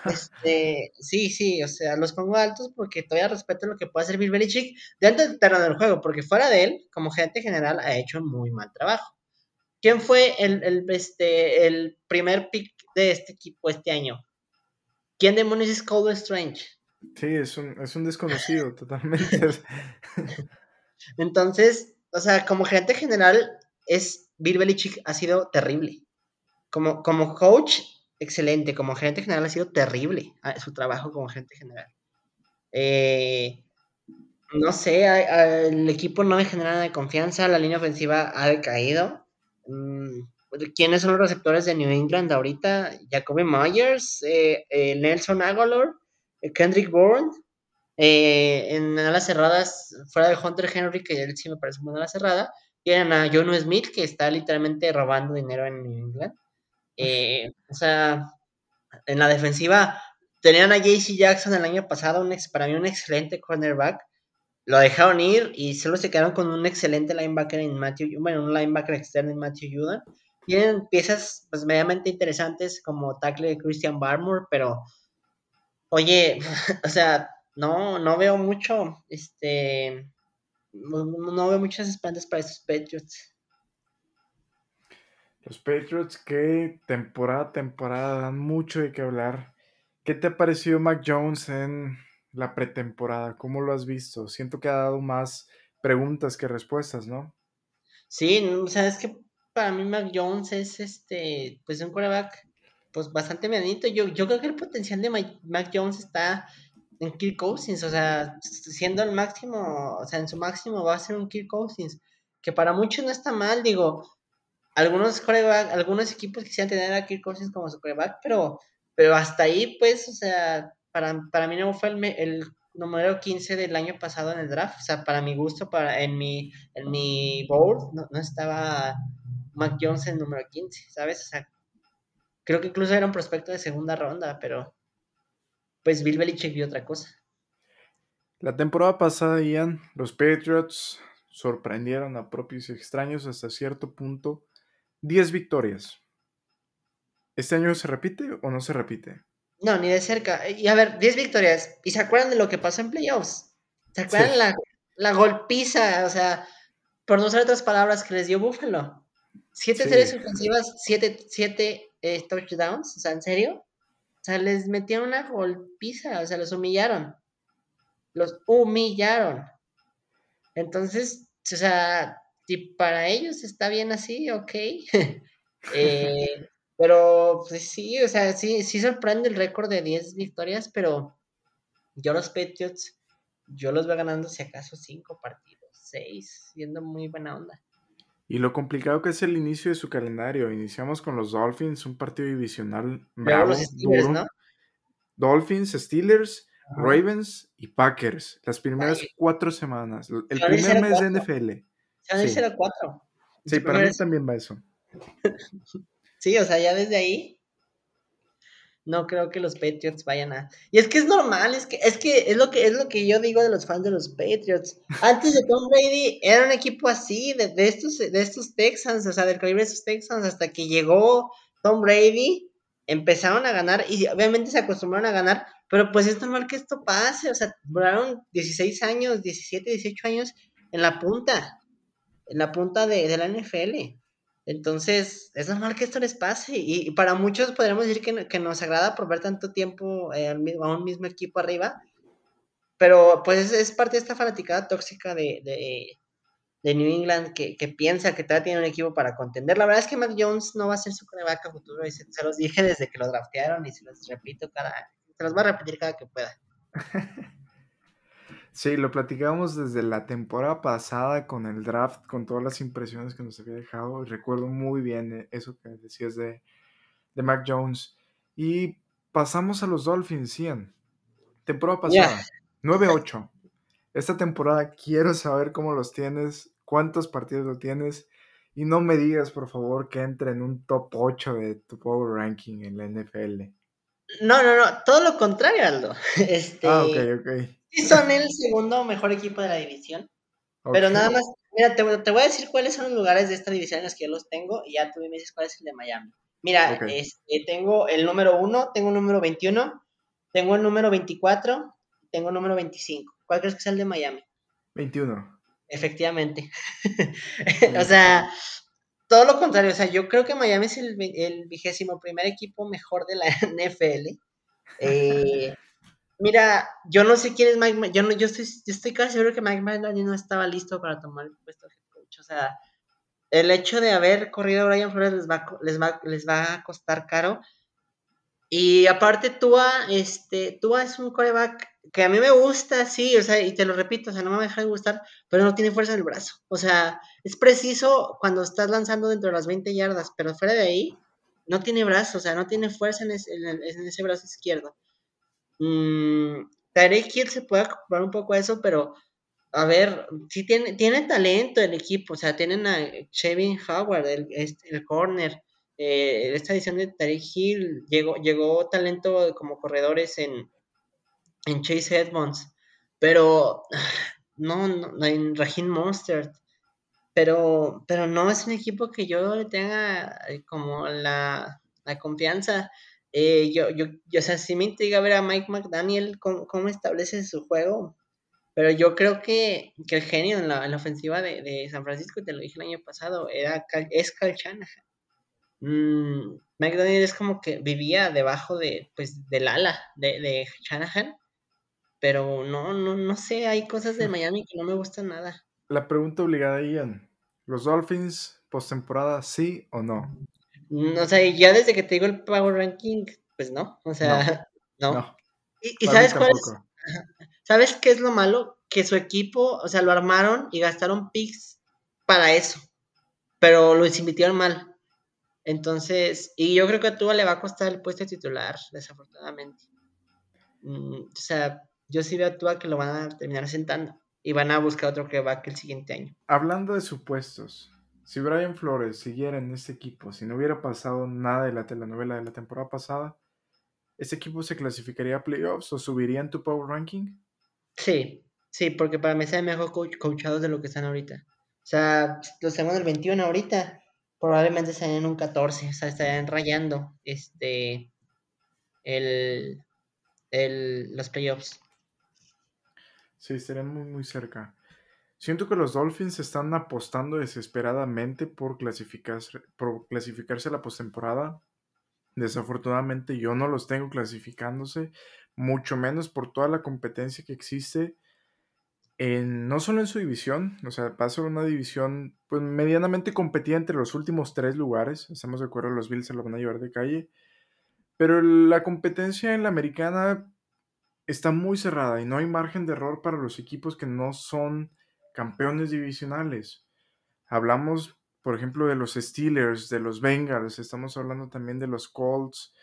Este, sí, sí, o sea, los pongo altos porque todavía respeto lo que puede hacer Bill Belichick dentro del terreno del juego, porque fuera de él, como gerente general, ha hecho muy mal trabajo. ¿Quién fue el, el, este, el primer pick de este equipo este año? ¿Quién demonios es Cold Strange? Sí, es un, es un desconocido totalmente. Entonces, o sea, como gerente general, es Bill Belichick ha sido terrible. Como, como coach, excelente. Como gerente general ha sido terrible ah, su trabajo como gerente general. Eh, no sé, el equipo no me genera nada de confianza, la línea ofensiva ha decaído. Mm, ¿Quiénes son los receptores de New England ahorita? Jacoby Myers, eh, eh, Nelson Aguilar, Kendrick Bourne. en alas cerradas, fuera de Hunter Henry, que él sí me parece una ala cerrada, tienen a John Smith, que está literalmente robando dinero en New England. Eh, o sea, en la defensiva tenían a JC Jackson el año pasado, un para mí un excelente cornerback. Lo dejaron ir y solo se quedaron con un excelente linebacker en Matthew, bueno, un linebacker externo en Matthew Judon. tienen piezas pues medianamente interesantes como tackle de Christian Barmore, pero oye, o sea, no, no veo mucho, este, no, veo muchas esperanzas para esos Patriots. Los Patriots que temporada temporada dan mucho de qué hablar. ¿Qué te ha parecido Mac Jones en la pretemporada? ¿Cómo lo has visto? Siento que ha dado más preguntas que respuestas, ¿no? Sí, o sea, es que para mí Mac Jones es este, pues un quarterback pues bastante medianito. Yo, yo creo que el potencial de Mac Jones está en Kirk Cousins, o sea, siendo el máximo, o sea, en su máximo va a ser un Kirk Cousins, que para muchos no está mal, digo, algunos coreback, algunos equipos quisieran tener a Kirk Cousins como su coreback, pero, pero hasta ahí, pues, o sea, para, para mí no fue el, el número 15 del año pasado en el draft. O sea, para mi gusto, para, en, mi, en mi board, no, estaba Mac Jones en número 15, ¿sabes? O sea, creo que incluso era un prospecto de segunda ronda, pero pues Bill Belichick vio otra cosa. La temporada pasada, Ian, los Patriots sorprendieron a propios y extraños hasta cierto punto. 10 victorias. ¿Este año se repite o no se repite? No, ni de cerca. Y a ver, 10 victorias. ¿Y se acuerdan de lo que pasó en playoffs? ¿Se acuerdan la, la, golpiza? O sea, por no usar otras palabras que les dio Buffalo. Siete series ofensivas, siete, siete eh, touchdowns. O sea, ¿en serio? O sea, les metieron una golpiza. O sea, los humillaron. Los humillaron. Entonces, o sea, si para ellos está bien así, ok. eh, pero pues sí, o sea, sí, sí sorprende el récord de 10 victorias, pero yo los Patriots, yo los veo ganando si acaso 5 partidos, 6, siendo muy buena onda. Y lo complicado que es el inicio de su calendario. Iniciamos con los Dolphins, un partido divisional bravo, Steelers, ¿no? Dolphins, Steelers, Ravens y Packers. Las primeras cuatro semanas. El primer mes de NFL. Sí, 4. Sí, para mí también va eso. Sí, o sea, ya desde ahí no creo que los Patriots vayan a. Y es que es normal, es que es que es lo que es lo que yo digo de los fans de los Patriots. Antes de Tom Brady era un equipo así de, estos de estos Texans, o sea, del calibre de esos Texans hasta que llegó Tom Brady, empezaron a ganar y obviamente se acostumbraron a ganar, pero pues es normal que esto pase, o sea, duraron 16 años, 17, 18 años en la punta, en la punta de, de la NFL. Entonces, es normal que esto les pase. Y, para muchos podríamos decir que, nos agrada por ver tanto tiempo eh, a un mismo equipo arriba. Pero pues es, parte de esta fanaticada tóxica de, New England que, piensa que todavía tiene un equipo para contender. La verdad es que Mac Jones no va a ser su coreback futuro. Y se, los dije desde que lo draftearon y se los repito cada. Se los va a repetir cada que pueda. Sí, lo platicábamos desde la temporada pasada con el draft, con todas las impresiones que nos había dejado. Recuerdo muy bien eh, eso que decías de, de Mac Jones. Y pasamos a los Dolphins, Ian. Temporada pasada, 9-8. Esta temporada quiero saber cómo los tienes, cuántos partidos lo tienes. Y no me digas, por favor, que entre en un top 8 de tu Power Ranking en la NFL. No, no, no, todo lo contrario, Aldo. Este, ah, ok, ok. Sí, son el segundo mejor equipo de la división. Pero nada más, mira, te, voy a decir cuáles son los lugares de esta división en los que yo los tengo y ya tú me dices cuál es el de Miami. Mira, este, tengo el número 1, tengo el número 21, tengo el número 24, tengo el número 25. ¿Cuál crees que es el de Miami? 21. Efectivamente. o sea, todo lo contrario. O sea, yo creo que Miami es el, el vigésimo primer equipo mejor de la NFL. Eh, Mira, yo no sé quién es Mike, yo, no, yo, estoy, yo estoy casi seguro que Mike McDaniel no estaba listo para tomar el puesto de coach. O sea, el hecho de haber corrido a Brian Flores les va, les va, les va a costar caro. Y aparte, Tua, este, Tua es un coreback que a mí me gusta, sí, o sea, y te lo repito, o sea, no me deja de gustar, pero no tiene fuerza en el brazo. O sea, es preciso cuando estás lanzando dentro de las 20 yardas, pero fuera de ahí, no tiene brazo, o sea, no tiene fuerza en ese, en ese brazo izquierdo. Mmm, Tarek Hill se puede comprar un poco eso, pero a ver, sí tiene, tiene talento el equipo, o sea, tienen a Chevin Howard, el, el corner, eh, esta edición de Tarek Hill, llegó, llegó talento como corredores en, en Chase Edmonds, pero no, no en Raheem Monster. pero, pero no es un equipo que yo le tenga eh, como la, la confianza. Eh, yo, yo, yo, o sea, sí me intriga ver a Mike McDaniel cómo, cómo establece su juego, pero yo creo que, que el genio en la, en la ofensiva de, de, San Francisco, te lo dije el año pasado, era, es Cal Shanahan. Mm, McDaniel es como que vivía debajo de, pues, del ala de, de Shanahan, pero no, no, no sé, hay cosas de Miami que no me gustan nada. La pregunta obligada, Ian. ¿Los Dolphins postemporada sí o no? Mm, o sea, ya desde que te digo el Power Ranking, pues no. O sea, no. no. ¿Y, y sabes cuál es? ¿Sabes qué es lo malo? Que su equipo, o sea, lo armaron y gastaron picks para eso. Pero lo invirtieron mal. Entonces, y yo creo que a Tua le va a costar el puesto de titular, desafortunadamente. Mm, o sea, yo sí veo a Tua que lo van a terminar sentando y van a buscar otro que va que el siguiente año. Hablando de supuestos, si Brian Flores siguiera en este equipo, si no hubiera pasado nada de la telenovela de la temporada pasada, ¿ese equipo se clasificaría a playoffs o subiría en tu power ranking? Sí, sí, porque para mí sean mejor coach, coachados de lo que están ahorita. O sea, los tenemos en el 21 ahorita, probablemente estén en un 14, o sea, estarían rayando este, el, el, los playoffs. Sí, estarían muy, muy cerca. Siento que los Dolphins están apostando desesperadamente por clasificarse, por clasificarse a la postemporada. Desafortunadamente yo no los tengo clasificándose, mucho menos por toda la competencia que existe, no solo en su división, o sea, va a ser una división pues, medianamente competida entre los últimos tres lugares, estamos de acuerdo, los Bills se lo van a llevar de calle, pero la competencia en la americana está muy cerrada y no hay margen de error para los equipos que no son campeones divisionales. Hablamos, por ejemplo, de los Steelers, de los Bengals, estamos hablando también de los Colts,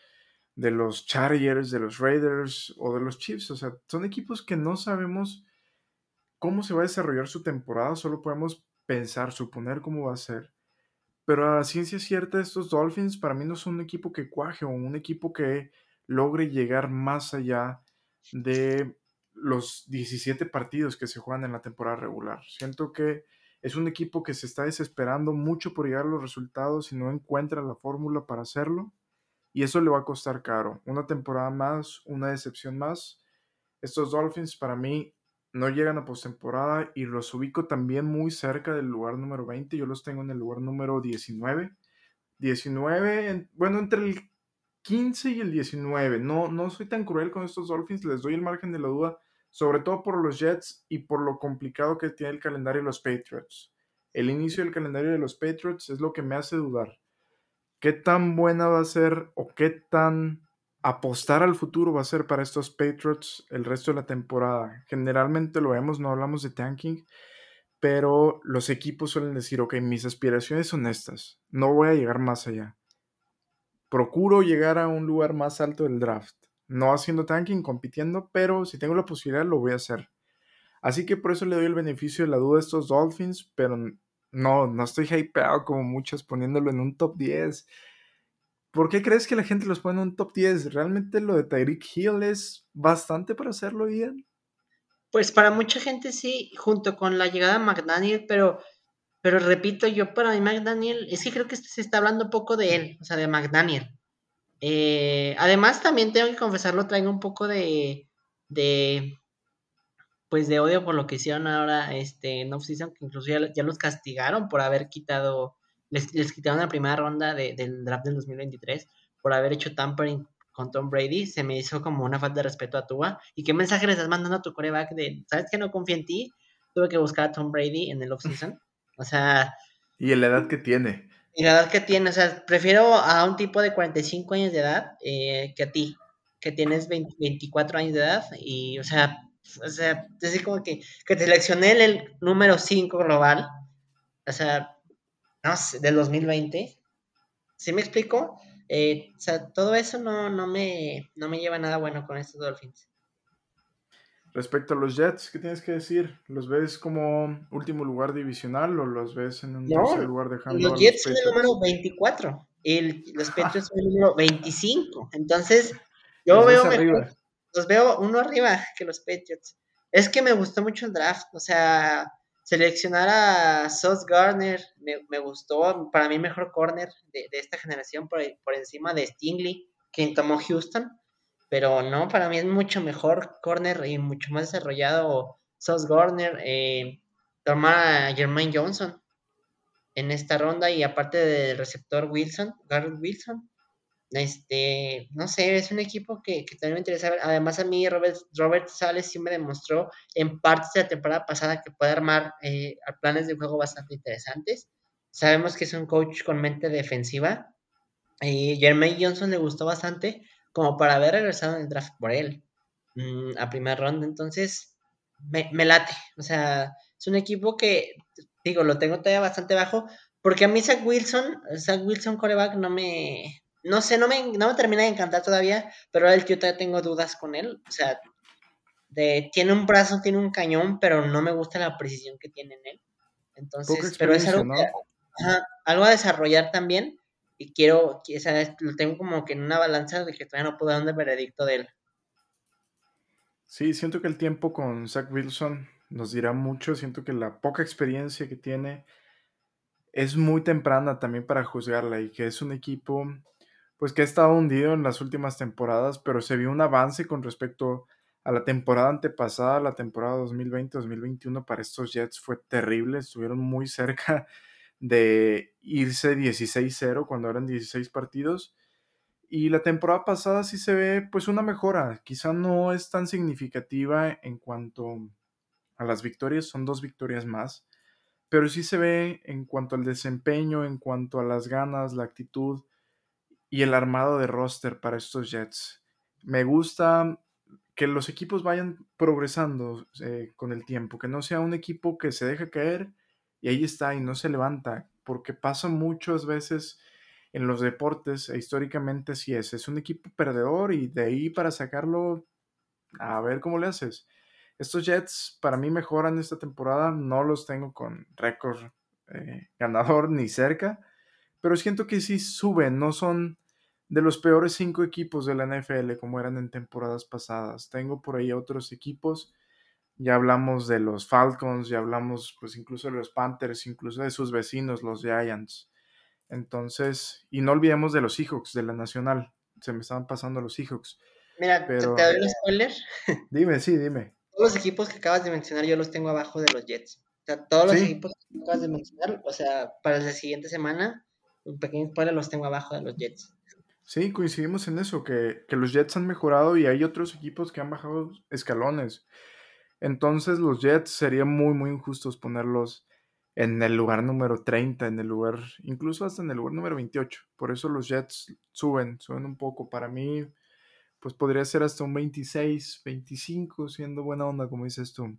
de los Chargers, de los Raiders o de los Chiefs. O sea, son equipos que no sabemos cómo se va a desarrollar su temporada, solo podemos pensar, suponer cómo va a ser. Pero a ciencia cierta, estos Dolphins para mí no son un equipo que cuaje o un equipo que logre llegar más allá de los 17 partidos que se juegan en la temporada regular. Siento que es un equipo que se está desesperando mucho por llegar a los resultados y no encuentra la fórmula para hacerlo. Y eso le va a costar caro. Una temporada más, una decepción más. Estos Dolphins para mí no llegan a postemporada y los ubico también muy cerca del lugar número 20. Yo los tengo en el lugar número 19. 19, bueno, entre el 15 y el 19. No, no soy tan cruel con estos Dolphins, les doy el margen de la duda, sobre todo por los Jets y por lo complicado que tiene el calendario de los Patriots. El inicio del calendario de los Patriots es lo que me hace dudar. ¿Qué tan buena va a ser o qué tan apostar al futuro va a ser para estos Patriots el resto de la temporada? Generalmente lo vemos, no hablamos de tanking, pero los equipos suelen decir, ok, mis aspiraciones son estas, no voy a llegar más allá procuro llegar a un lugar más alto del draft. No haciendo tanking, compitiendo, pero si tengo la posibilidad lo voy a hacer. Así que por eso le doy el beneficio de la duda a estos Dolphins, pero no, no estoy hypeado como muchos poniéndolo en un top 10. ¿Por qué crees que la gente los pone en un top 10? ¿Realmente lo de Tyreek Hill es bastante para hacerlo bien? Pues para mucha gente sí, junto con la llegada de McDaniel, pero pero repito, yo para mí McDaniel, es que creo que se está hablando poco de él, o sea, de McDaniel. Eh, además, también tengo que confesarlo, traigo un poco de, de, pues de odio por lo que hicieron ahora este, en off-season, que incluso ya, los castigaron por haber quitado, les, les quitaron la primera ronda del draft del 2023 por haber hecho tampering con Tom Brady, se me hizo como una falta de respeto a Tua. ¿Y qué mensaje le estás mandando a tu coreback de, sabes que no confía en ti? Tuve que buscar a Tom Brady en el off-season. O sea... Y en la edad que tiene. Y la edad que tiene, o sea, prefiero a un tipo de 45 años de edad eh, que a ti, que tienes 24 años de edad y, o sea, o sea, es como que, que te seleccioné el, número 5 global, o sea, no sé, del 2020. ¿Sí me explico? Eh, o sea, todo eso no, no, me, no me lleva nada bueno con estos Dolphins. Respecto a los Jets, ¿qué tienes que decir? ¿Los ves como último lugar divisional o los ves en un tercer lugar dejando Los Jets son el número 24 y los Patriots son el número 25. Entonces, yo veo mejor, los veo uno arriba que los Patriots. Es que me gustó mucho el draft, o sea, seleccionar a Sos Garner me, gustó, para mí mejor corner de, esta generación por, por, encima de Stingley, quien tomó Houston, pero no, para mí es mucho mejor corner y mucho más desarrollado Sos Garner, eh, tomar a Jermaine Johnson en esta ronda y aparte del receptor Wilson, Garrett Wilson, este, no sé, es un equipo que, también me interesa. Además, a mí Robert, Robert Sales sí me demostró en partes de la temporada pasada que puede armar eh, planes de juego bastante interesantes. Sabemos que es un coach con mente defensiva. Y Jermaine Johnson le gustó bastante como para haber regresado en el draft por él mm, a primera ronda. Entonces, me, me late. O sea, es un equipo que, digo, lo tengo todavía bastante bajo. Porque a mí Zach Wilson, Zach Wilson coreback no me, no sé, no me, no me termina de encantar todavía, pero el tío todavía tengo dudas con él. O sea, de, tiene un brazo, tiene un cañón, pero no me gusta la precisión que tiene en él. Entonces, pero es algo, algo a desarrollar también. Y quiero, o sea, lo tengo como que en una balanza de que todavía no puedo dar un veredicto de él. Sí, siento que el tiempo con Zach Wilson nos dirá mucho. Siento que la poca experiencia que tiene es muy temprana también para juzgarla y que es un equipo pues que ha estado hundido en las últimas temporadas, pero se vio un avance con respecto a la temporada antepasada, la temporada 2020-2021 para estos Jets fue terrible, estuvieron muy cerca de irse 16-0 cuando eran 16 partidos. Y la temporada pasada sí se ve pues una mejora, quizá no es tan significativa en cuanto a las victorias, son dos victorias más, pero sí se ve en cuanto al desempeño, en cuanto a las ganas, la actitud, y el armado de roster para estos Jets. Me gusta que los equipos vayan progresando eh, con el tiempo, que no sea un equipo que se deja caer y ahí está y no se levanta, porque pasa muchas veces en los deportes e históricamente sí es, es un equipo perdedor y de ahí para sacarlo, a ver cómo le haces. Estos Jets para mí mejoran esta temporada, no los tengo con récord eh, ganador ni cerca, pero siento que sí suben, no son de los peores cinco equipos de la NFL como eran en temporadas pasadas. Tengo por ahí otros equipos, ya hablamos de los Falcons, ya hablamos pues incluso de los Panthers, incluso de sus vecinos, los Giants. Entonces, y no olvidemos de los Seahawks, de la Nacional, se me estaban pasando los Seahawks. Mira, pero... ¿te, doy un spoiler? Dime, sí, dime. Todos los equipos que acabas de mencionar yo los tengo abajo de los Jets. O sea, todos los equipos que acabas de mencionar, o sea, para la siguiente semana un pequeño spoiler, los tengo abajo de los Jets. Sí, coincidimos en eso, que, los Jets han mejorado y hay otros equipos que han bajado escalones. Entonces los Jets sería muy, muy injustos ponerlos en el lugar número 30, en el lugar, incluso hasta en el lugar número 28. Por eso los Jets suben, suben un poco. Para mí, pues podría ser hasta un 26, 25, siendo buena onda, como dices tú.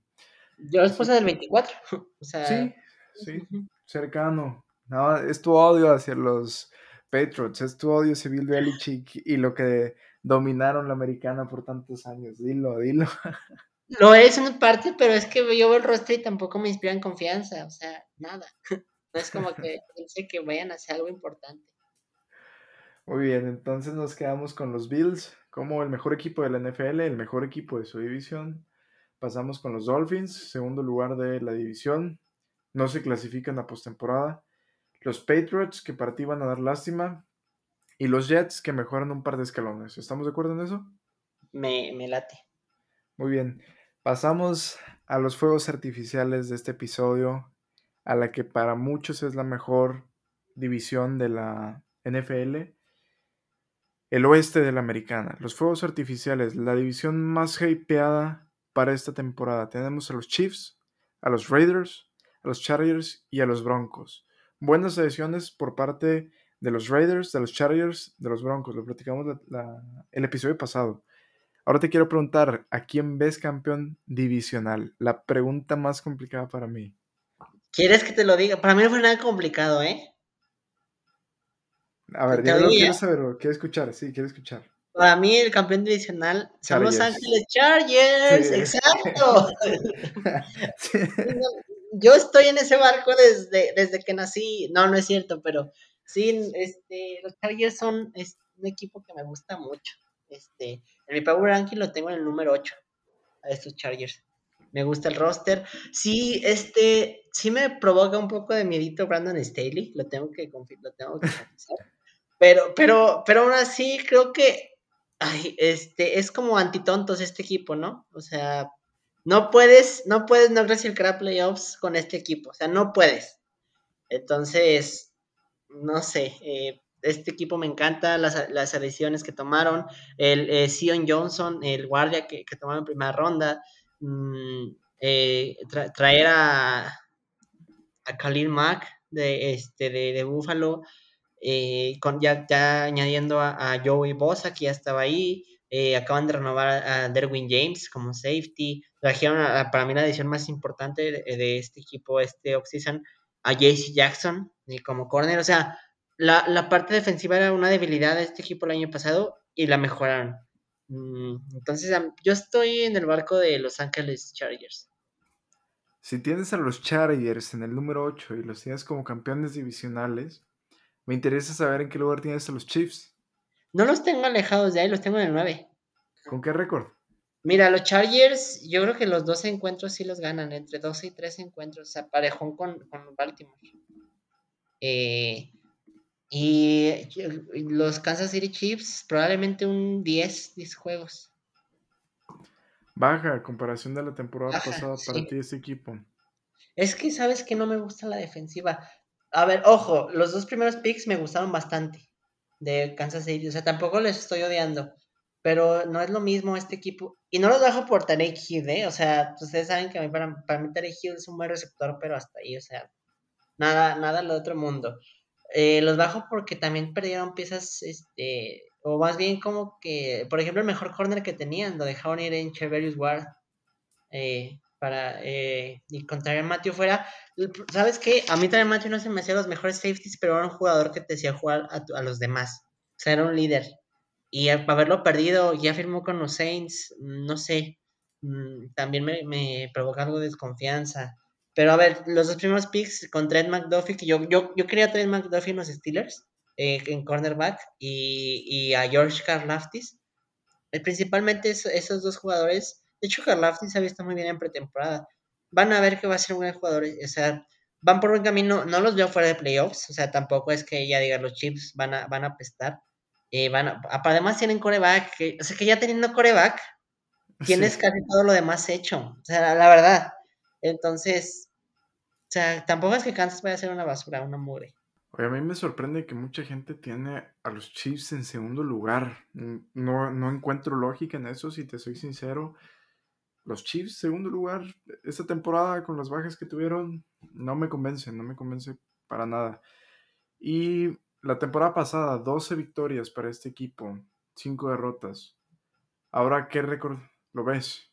Yo después del 24. O sea... Sí, sí, cercano. No, es tu odio hacia los Patriots, es tu odio civil Belichick y lo que dominaron la americana por tantos años. Dilo, dilo. Lo es en parte, pero es que yo veo el rostro y tampoco me inspiran confianza, o sea, nada. No es como que piense que vayan a hacer algo importante. Muy bien, entonces nos quedamos con los Bills como el mejor equipo de la NFL, el mejor equipo de su división. Pasamos con los Dolphins, segundo lugar de la división. No se clasifican a postemporada los Patriots que para ti van a dar lástima y los Jets que mejoran un par de escalones. ¿Estamos de acuerdo en eso? Me, late. Muy bien. Pasamos a los fuegos artificiales de este episodio, a la que para muchos es la mejor división de la NFL, el oeste de la americana. Los fuegos artificiales, la división más hypeada para esta temporada. Tenemos a los Chiefs, a los Raiders, a los Chargers y a los Broncos buenas ediciones por parte de los Raiders, de los Chargers, de los Broncos. Lo platicamos el episodio pasado. Ahora te quiero preguntar, ¿a quién ves campeón divisional? La pregunta más complicada para mí. ¿Quieres que te lo diga? Para mí no fue nada complicado, ¿eh? A ver, yo quiero saber, quiero escuchar, sí, quiero escuchar. Para mí el campeón divisional son Los Ángeles Chargers, exacto. yo estoy en ese barco desde, desde que nací. No, no es cierto, pero sí, este, los Chargers son un equipo que me gusta mucho. Este, en mi Power Ranking lo tengo en el número 8, a estos Chargers. me gusta el roster. Sí, este, sí me provoca un poco de miedito Brandon Staley, lo tengo que, lo. Pero, pero, pero aún así creo que ay, este, es como antitontos este equipo, ¿no? O sea, no puedes, no puedes no clasificar a playoffs con este equipo, o sea, no puedes. Entonces, no sé, eh, este equipo me encanta, las, las adiciones que tomaron, el eh, Sion Johnson, el guardia que, que, tomaron en primera ronda, mm, eh, traer a, a Khalil Mack de, este, de, de Buffalo, eh, con, ya, ya añadiendo a, Joey Bosa, que ya estaba ahí, acaban de renovar a, Derwin James como safety, trajeron a, para mí la edición más importante de, de este equipo, este offseason, a JC Jackson como corner, o sea, la, la, parte defensiva era una debilidad de este equipo el año pasado y la mejoraron. Mm, entonces, yo estoy en el barco de Los Ángeles Chargers. Si tienes a los Chargers en el número 8 y los tienes como campeones divisionales, me interesa saber en qué lugar tienes a los Chiefs. No los tengo alejados de ahí, los tengo en el 9. ¿Con qué récord? Mira, los Chargers, yo creo que los dos encuentros sí los ganan, entre 12 y 13 encuentros, aparejón con, con Baltimore. Eh, y los Kansas City Chiefs, probablemente un 10, 10 juegos. Baja a comparación de la temporada pasada para ti ese equipo. Es que sabes que no me gusta la defensiva. A ver, ojo, los dos primeros picks me gustaron bastante de Kansas City. O sea, tampoco les estoy odiando. Pero no es lo mismo este equipo. Y no los bajo por Tarek Hill, ¿eh? O sea, ustedes saben que a mí, para, para mí Tarek Hill es un buen receptor, pero hasta ahí, o sea, nada, nada lo otro mundo. Eh, los bajo porque también perdieron piezas, este, o más bien como que, por ejemplo, el mejor corner que tenían, lo dejaron ir en Cheverius Ward eh, para eh, y contra Matthew fuera. ¿Sabes qué? A mí también Matthew no se me hacía los mejores safeties, pero era un jugador que te hacía jugar a, los demás. O sea, era un líder. Y haberlo perdido, ya firmó con los Saints, no sé, mm, también me, me provoca algo de desconfianza. Pero a ver, los dos primeros picks con Trent McDuffie, que yo, yo, yo quería Trent McDuffie en los Steelers, eh, en cornerback, y, y, a George Karlaftis. Eh, principalmente esos dos jugadores, de hecho Karlaftis se ha visto muy bien en pretemporada. Van a ver que va a ser un buen jugador, o sea, van por buen camino, no los veo fuera de playoffs, o sea, tampoco es que ya digan los chips van a, van a apestar. Eh, van además tienen coreback, o sea que ya teniendo coreback, tienes casi todo lo demás hecho, o sea, la verdad. Entonces, o sea, tampoco es que Kansas vaya a ser una basura, una mugre. Oye, a mí me sorprende que mucha gente tiene a los Chiefs en segundo lugar. No, no encuentro lógica en eso, si te soy sincero. Los Chiefs, segundo lugar, esta temporada con las bajas que tuvieron, no me convence, no me convence para nada. Y la temporada pasada, 12 victorias para este equipo, 5 derrotas. Ahora, ¿qué récord lo ves?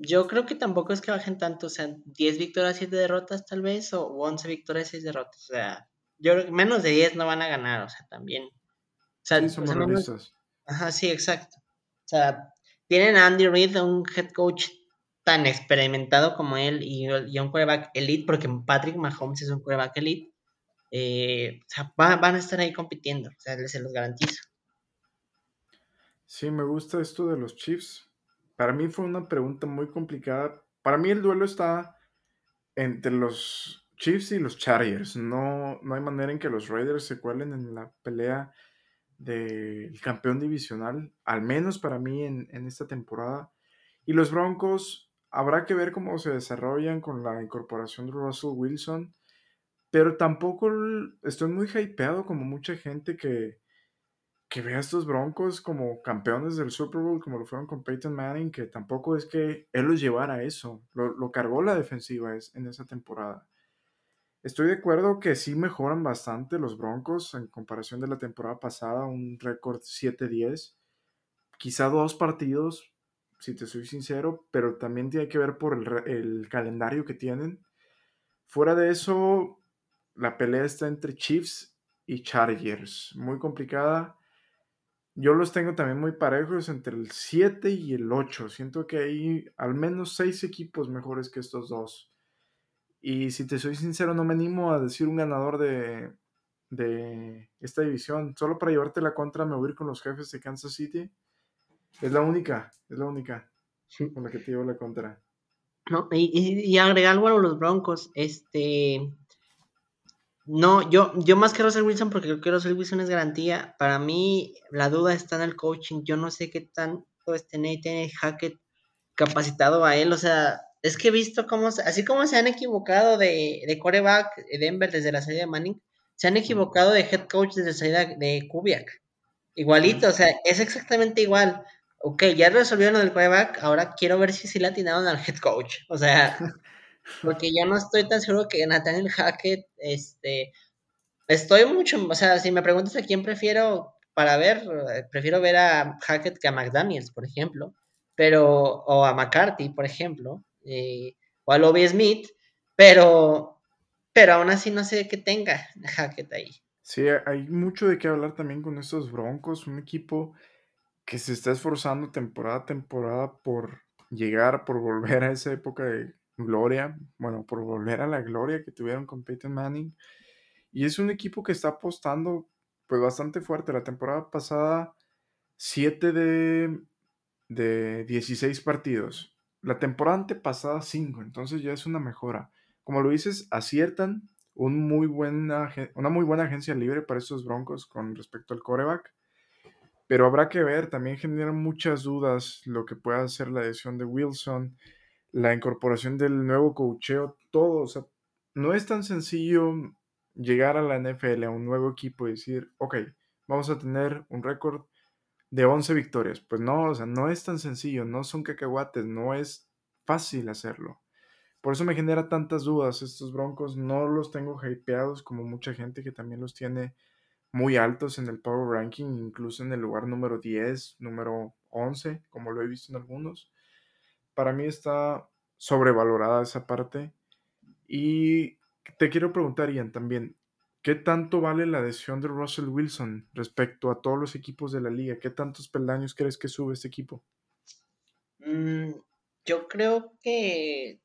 Yo creo que tampoco es que bajen tanto, o sea, 10 victorias, 7 derrotas tal vez, o 11 victorias, 6 derrotas, o sea, yo creo que menos de 10 no van a ganar, o sea, también. O sea, sí, somos realistas. Ajá, sí, exacto. O sea, tienen a Andy Reid, un head coach tan experimentado como él, y, un quarterback elite, porque Patrick Mahomes es un quarterback elite, eh, o sea, van, van, a estar ahí compitiendo, o sea, se los garantizo. Sí, me gusta esto de los Chiefs, para mí fue una pregunta muy complicada. Para mí el duelo está entre los Chiefs y los Chargers. No, no hay manera en que los Raiders se cuelen en la pelea del campeón divisional, al menos para mí en, en, esta temporada. Y los Broncos, habrá que ver cómo se desarrollan con la incorporación de Russell Wilson, pero tampoco estoy muy hypeado como mucha gente que, que vea a estos Broncos como campeones del Super Bowl, como lo fueron con Peyton Manning, que tampoco es que él los llevara a eso, lo, cargó la defensiva en esa temporada. Estoy de acuerdo que sí mejoran bastante los Broncos en comparación de la temporada pasada, un récord 7-10, quizá dos partidos, si te soy sincero, pero también tiene que ver por el, el calendario que tienen. Fuera de eso, la pelea está entre Chiefs y Chargers, muy complicada yo los tengo también muy parejos entre el 7 y el 8. Siento que hay al menos 6 equipos mejores que estos dos. Y si te soy sincero, no me animo a decir un ganador de, de esta división. Solo para llevarte la contra me voy a ir con los jefes de Kansas City. Es la única, es la única con la que te llevo la contra. No, y, y, agregar algo a los Broncos, este. No, yo, yo más que Russell Wilson, porque creo que Russell Wilson es garantía. Para mí, la duda está en el coaching. Yo no sé qué tanto este Nathan Hackett capacitado a él. O sea, es que he visto cómo, así como se han equivocado de, de coreback Denver desde la salida de Manning, se han equivocado de head coach desde la salida de Kubiak. Igualito, o sea, es exactamente igual. Ok, ya resolvieron lo del coreback, ahora quiero ver si sí le atinaron al head coach. O sea, porque yo no estoy tan seguro que Nathaniel Hackett, este, estoy mucho, o sea, si me preguntas a quién prefiero para ver, prefiero ver a Hackett que a McDaniels, por ejemplo, pero, o a McCarthy, por ejemplo, eh, o a Lobby Smith, pero, pero aún así no sé qué tenga Hackett ahí. Sí, hay mucho de qué hablar también con estos Broncos, un equipo que se está esforzando temporada a temporada por llegar, por volver a esa época de gloria, bueno, por volver a la gloria que tuvieron con Peyton Manning. Y es un equipo que está apostando pues bastante fuerte. La temporada pasada, 7 de, de 16 partidos. La temporada antepasada, 5. Entonces ya es una mejora. Como lo dices, aciertan, un muy buena, una muy buena agencia libre para estos Broncos con respecto al coreback. Pero habrá que ver, también generan muchas dudas lo que pueda hacer la decisión de Wilson, la incorporación del nuevo cocheo, todo. O sea, no es tan sencillo llegar a la NFL, a un nuevo equipo y decir, ok, vamos a tener un récord de 11 victorias. Pues no, o sea, no es tan sencillo, no son cacahuates, no es fácil hacerlo. Por eso me genera tantas dudas. Estos Broncos no los tengo hypeados como mucha gente que también los tiene muy altos en el Power Ranking, incluso en el lugar número 10, número 11, como lo he visto en algunos. Para mí está sobrevalorada esa parte. Y te quiero preguntar, Ian, también, ¿qué tanto vale la decisión de Russell Wilson respecto a todos los equipos de la liga? ¿Qué tantos peldaños crees que sube este equipo? Mm, yo creo que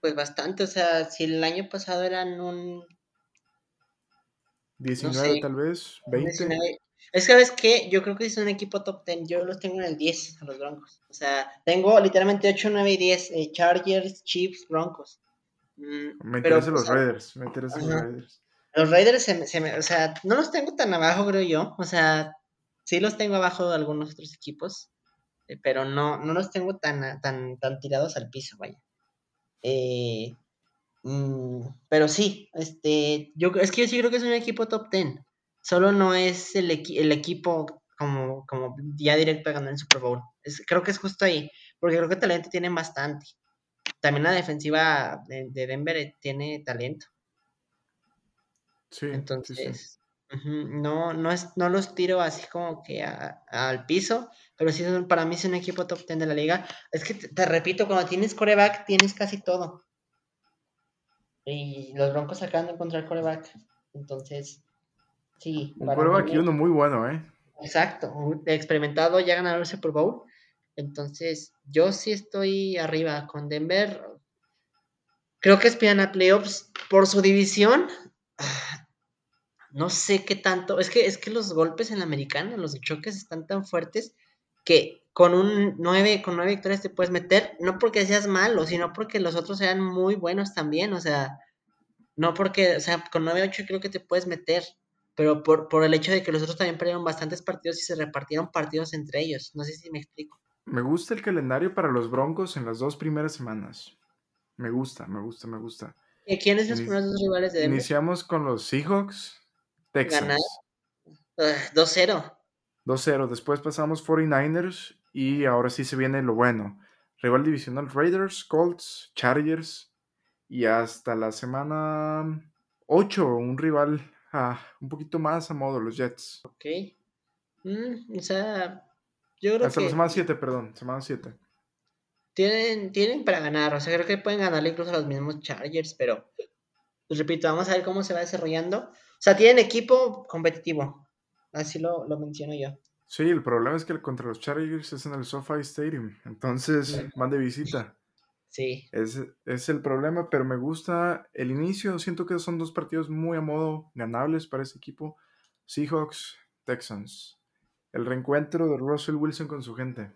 pues bastante, o sea, si el año pasado eran un... 19 tal vez, 20. Es que, ¿sabes qué? Yo creo que es un equipo top 10. Yo los tengo en el 10 a los Broncos. O sea, tengo literalmente 8, 9 y 10. Eh, Chargers, Chiefs, Broncos. Mm, me interesan los Raiders. Me interesan los Raiders. Los Raiders, se, me, o sea, no los tengo tan abajo, creo yo. O sea, sí los tengo abajo de algunos otros equipos. Eh, pero no, no los tengo tan, tan, tan tirados al piso, vaya. Eh, mm, pero sí, este, yo es que yo sí creo que es un equipo top 10. Solo no es el, el equipo como, como ya directo a ganar el Super Bowl. creo que es justo ahí, porque creo que talento tiene bastante. También la defensiva de, Denver tiene talento. Sí. Entonces, no, no, es, no los tiro así como que al piso, pero sí son, para mí es un equipo top 10 de la liga. Es que te, repito, cuando tienes coreback tienes casi todo. Y los Broncos acaban de encontrar coreback. Entonces, sí. Un coreback y uno muy bueno, ¿eh? Exacto, experimentado, ya ganaron el Super Bowl. Entonces, yo sí estoy arriba con Denver. Creo que esperan a playoffs por su división. No sé qué tanto. Es que, es que los golpes en la americana, los choques están tan fuertes que con un 9, con nueve victorias te puedes meter, no porque seas malo, sino porque los otros sean muy buenos también, o sea, no porque, o sea, con 9-8 creo que te puedes meter, pero por, por el hecho de que los otros también perdieron bastantes partidos y se repartieron partidos entre ellos, no sé si me explico. Me gusta el calendario para los Broncos en las dos primeras semanas. Me gusta, me gusta, me gusta. ¿Y quiénes son los primeros dos rivales de Denver? Iniciamos con los Seahawks, Texans. 2-0. 2-0. Después pasamos 49ers y ahora sí se viene lo bueno. Rival divisional Raiders, Colts, Chargers y hasta la semana 8 un rival ah, un poquito más a modo, los Jets. Ok. Mm, o sea, yo creo hasta la semana 7, perdón, semana 7. Tienen, tienen para ganar, o sea, creo que pueden ganarle incluso a los mismos Chargers, pero pues repito, vamos a ver cómo se va desarrollando. O sea, tienen equipo competitivo. Así lo, lo menciono yo. Sí, el problema es que contra los Chargers es en el SoFi Stadium, entonces van de visita. Sí. Es, es, el problema, pero me gusta el inicio. Siento que son dos partidos muy a modo ganables para ese equipo. Seahawks, Texans. El reencuentro de Russell Wilson con su gente.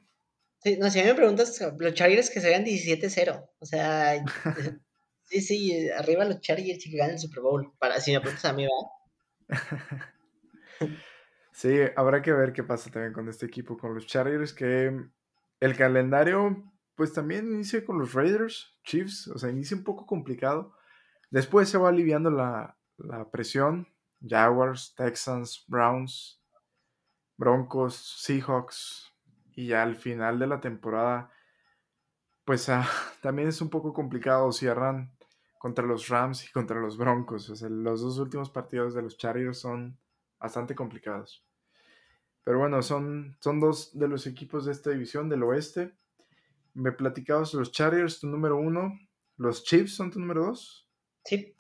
Sí, no, si a mí me preguntas, los Chargers que se vean 17-0. O sea, sí, sí, arriba los Chargers y que ganen el Super Bowl. Para, si me preguntas a mí, ¿va? sí, habrá que ver qué pasa también con este equipo, con los Chargers, que el calendario, pues también inicia con los Raiders, Chiefs, o sea, inicia un poco complicado. Después se va aliviando la, la presión. Jaguars, Texans, Browns, Broncos, Seahawks, y ya al final de la temporada, pues ah, también es un poco complicado. Cierran contra los Rams y contra los Broncos. O sea, los dos últimos partidos de los Chargers son bastante complicados. Pero bueno, son, son dos de los equipos de esta división del oeste. Me platicabas los Chargers, tu número uno. ¿Los Chiefs son tu número dos? Sí.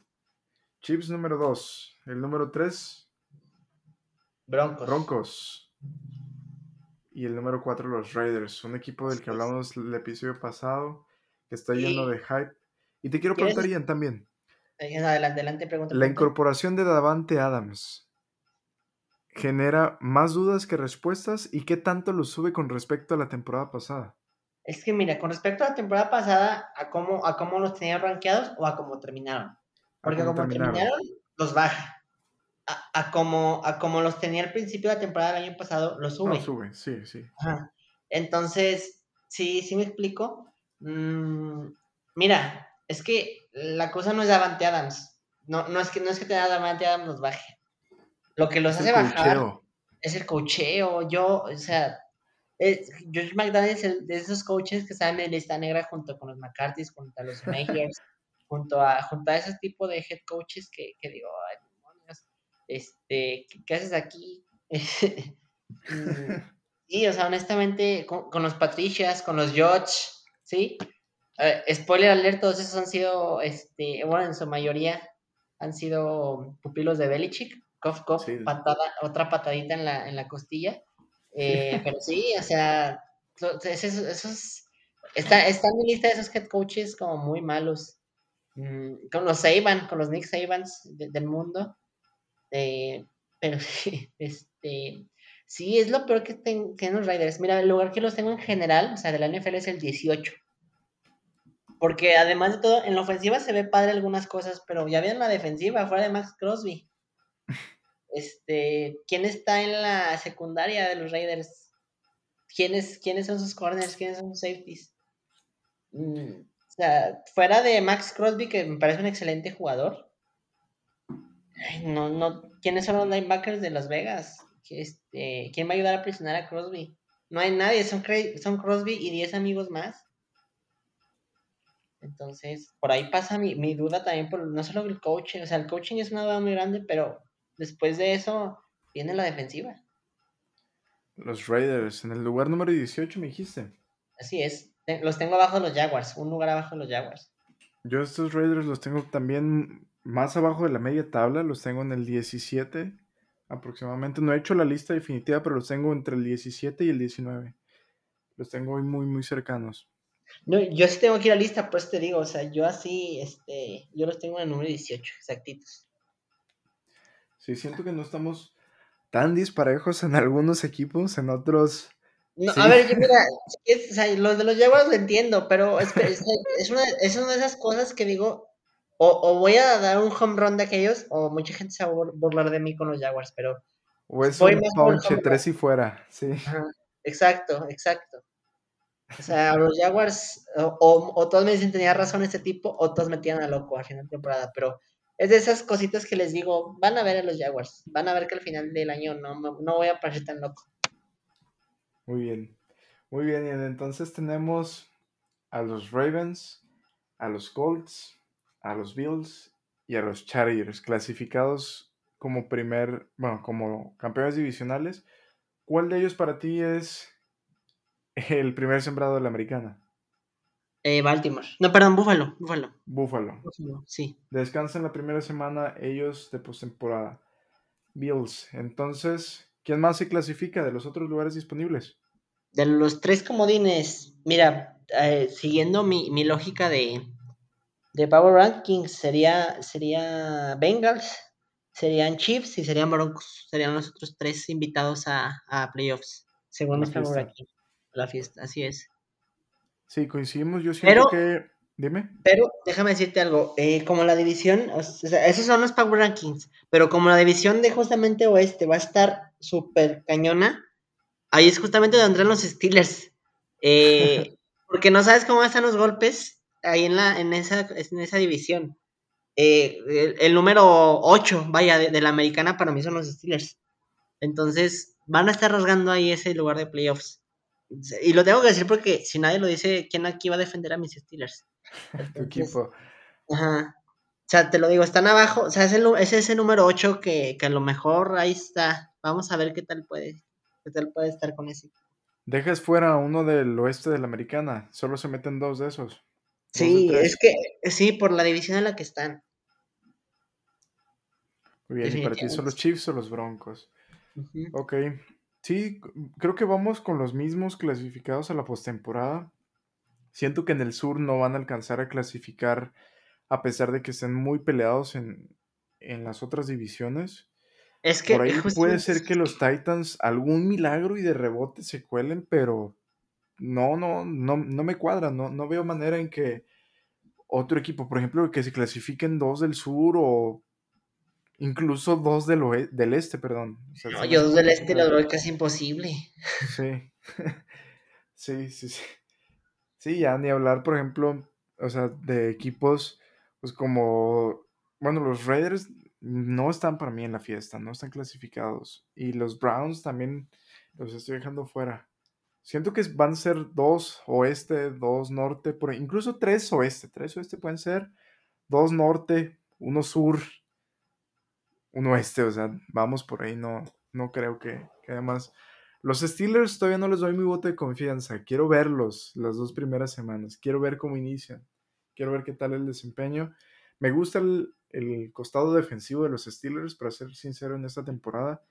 Chiefs número dos. El número tres. Broncos. Broncos y el número 4 los Raiders, un equipo del que hablamos el episodio pasado, que está lleno de hype. Y te quiero preguntar, Ian, también. Adelante, adelante, pregunta. La incorporación de Davante Adams genera más dudas que respuestas y qué tanto lo sube con respecto a la temporada pasada. Es que mira, con respecto a la temporada pasada, a cómo, a cómo los tenía rankeados o a cómo terminaron. Porque como terminaron, los baja a, como, a como los tenía al principio de la temporada del año pasado, los sube. Los sube, sí, sí. Entonces, sí, sí me explico. Mm, mira, es que la cosa no es Davante Adams. No, no es que no es que tenga Davante Adams los baje. Lo que los hace bajar es el cocheo. Yo, o sea, George McDaniel es de esos coaches que están en lista negra junto con los McCarthy's, junto a los Mayers, junto a, junto a ese tipo de head coaches que, que digo, este, ¿qué, haces aquí? sí, o sea, honestamente, con, los Patricias, con los George, ¿sí? spoiler alert, todos esos han sido, este, bueno, en su mayoría han sido pupilos de Belichick, cof, cof, patada, otra patadita en la, en la costilla, eh, pero sí, o sea, esos, está, está en mi lista de esos head coaches como muy malos, mm, con los Saban, con los Nick Sabans del mundo, eh, pero sí, este, sí, es lo peor que tienen los Raiders. Mira, el lugar que los tengo en general, o sea, de la NFL es el 18. Porque además de todo, en la ofensiva se ve padre algunas cosas, pero ya en la defensiva, fuera de Max Crosby. Este, ¿quién está en la secundaria de los Raiders? ¿Quiénes, quiénes son sus corners? ¿Quiénes son sus safeties? Mm, o sea, fuera de Max Crosby, que me parece un excelente jugador, no, no, ¿quiénes son los linebackers de Las Vegas? Este, ¿Quién va a ayudar a presionar a Crosby? No hay nadie, son, Crosby y 10 amigos más. Entonces, por ahí pasa mi, mi, duda también, por, no solo el coaching, o sea, el coaching es una duda muy grande, pero después de eso viene la defensiva. Los Raiders, en el lugar número 18 me dijiste. Así es, los tengo abajo de los Jaguars, un lugar abajo de los Jaguars. Yo estos Raiders los tengo también más abajo de la media tabla, los tengo en el 17 aproximadamente. No he hecho la lista definitiva, pero los tengo entre el 17 y el 19. Los tengo muy, muy cercanos. No, yo sí tengo aquí la lista, pues te digo, o sea, yo así, este, yo los tengo en el número 18, exactitos. Sí, siento que no estamos tan disparejos en algunos equipos, en otros... No, A ver, mira, es, o sea, los de los Jaguars lo entiendo, pero es, es, es, una, es una de esas cosas que digo, o, voy a dar un home run de aquellos, o mucha gente se va a burlar de mí con los Jaguars, pero. O es un ponche, tres y fuera, sí. Exacto, exacto. O sea, los Jaguars, o, todos me dicen tenía razón este tipo, o todos metían a loco al final de temporada, pero es de esas cositas que les digo, van a ver a los Jaguars, van a ver que al final del año no, no voy a parecer tan loco. Muy bien, muy bien, y entonces tenemos a los Ravens, a los Colts, a los Bills y a los Chargers, clasificados como primer, bueno, como campeones divisionales. ¿Cuál de ellos para ti es el primer sembrado de la americana? Eh, Baltimore. No, perdón, Buffalo. Buffalo. Buffalo. sí. Descansan la primera semana ellos de postemporada. Bills. Entonces, ¿quién más se clasifica de los otros lugares disponibles? De los tres comodines, mira, eh, siguiendo mi lógica de, de Power Rankings sería, sería Bengals, serían Chiefs y serían Broncos. Serían los otros tres invitados a, playoffs, según estamos aquí. la fiesta, así es. Sí, coincidimos. Yo siento que. Dime. Pero déjame decirte algo. Eh, como la división, o sea, esos son los Power Rankings. Pero como la división de justamente oeste va a estar súper cañona, ahí es justamente donde entran los Steelers. Eh, porque no sabes cómo están los golpes ahí en, la, en, esa, en esa división. Eh, el, número 8, vaya, de, la americana para mí son los Steelers. Entonces, van a estar rasgando ahí ese lugar de playoffs. Y lo tengo que decir porque si nadie lo dice, ¿quién aquí va a defender a mis Steelers? tu equipo. Ajá. O sea, te lo digo, están abajo. O sea, es, es ese número 8 que, que, a lo mejor ahí está. Vamos a ver qué tal puede, qué tal puede estar con ese. Dejas fuera uno del oeste de la americana. Solo se meten dos de esos. Sí, es que sí, por la división en la que están. Muy bien, ¿y para ti son los Chiefs o los Broncos? Ok. Sí, creo que vamos con los mismos clasificados a la postemporada. Siento que en el sur no van a alcanzar a clasificar a pesar de que estén muy peleados en, las otras divisiones. Es que Por ahí puede ser que los Titans algún milagro y de rebote se cuelen, pero no, no, no, no me cuadra, no, no veo manera en que otro equipo, por ejemplo, que se clasifiquen dos del sur o incluso dos del, del este, perdón. no, yo dos del este lo veo casi imposible. Sí. sí, sí, sí. Sí, ya ni hablar, por ejemplo, o sea, de equipos, pues como, bueno, los Raiders no están para mí en la fiesta, no están clasificados. Y los Browns también los estoy dejando fuera. Siento que van a ser dos oeste, dos norte, por, incluso tres oeste. Tres oeste pueden ser, dos norte, uno sur, uno oeste. O sea, vamos por ahí. No, no creo que, que además. Los Steelers todavía no les doy mi voto de confianza. Quiero verlos las dos primeras semanas. Quiero ver cómo inician. Quiero ver qué tal el desempeño. Me gusta el, el costado defensivo de los Steelers, para ser sincero, en esta temporada.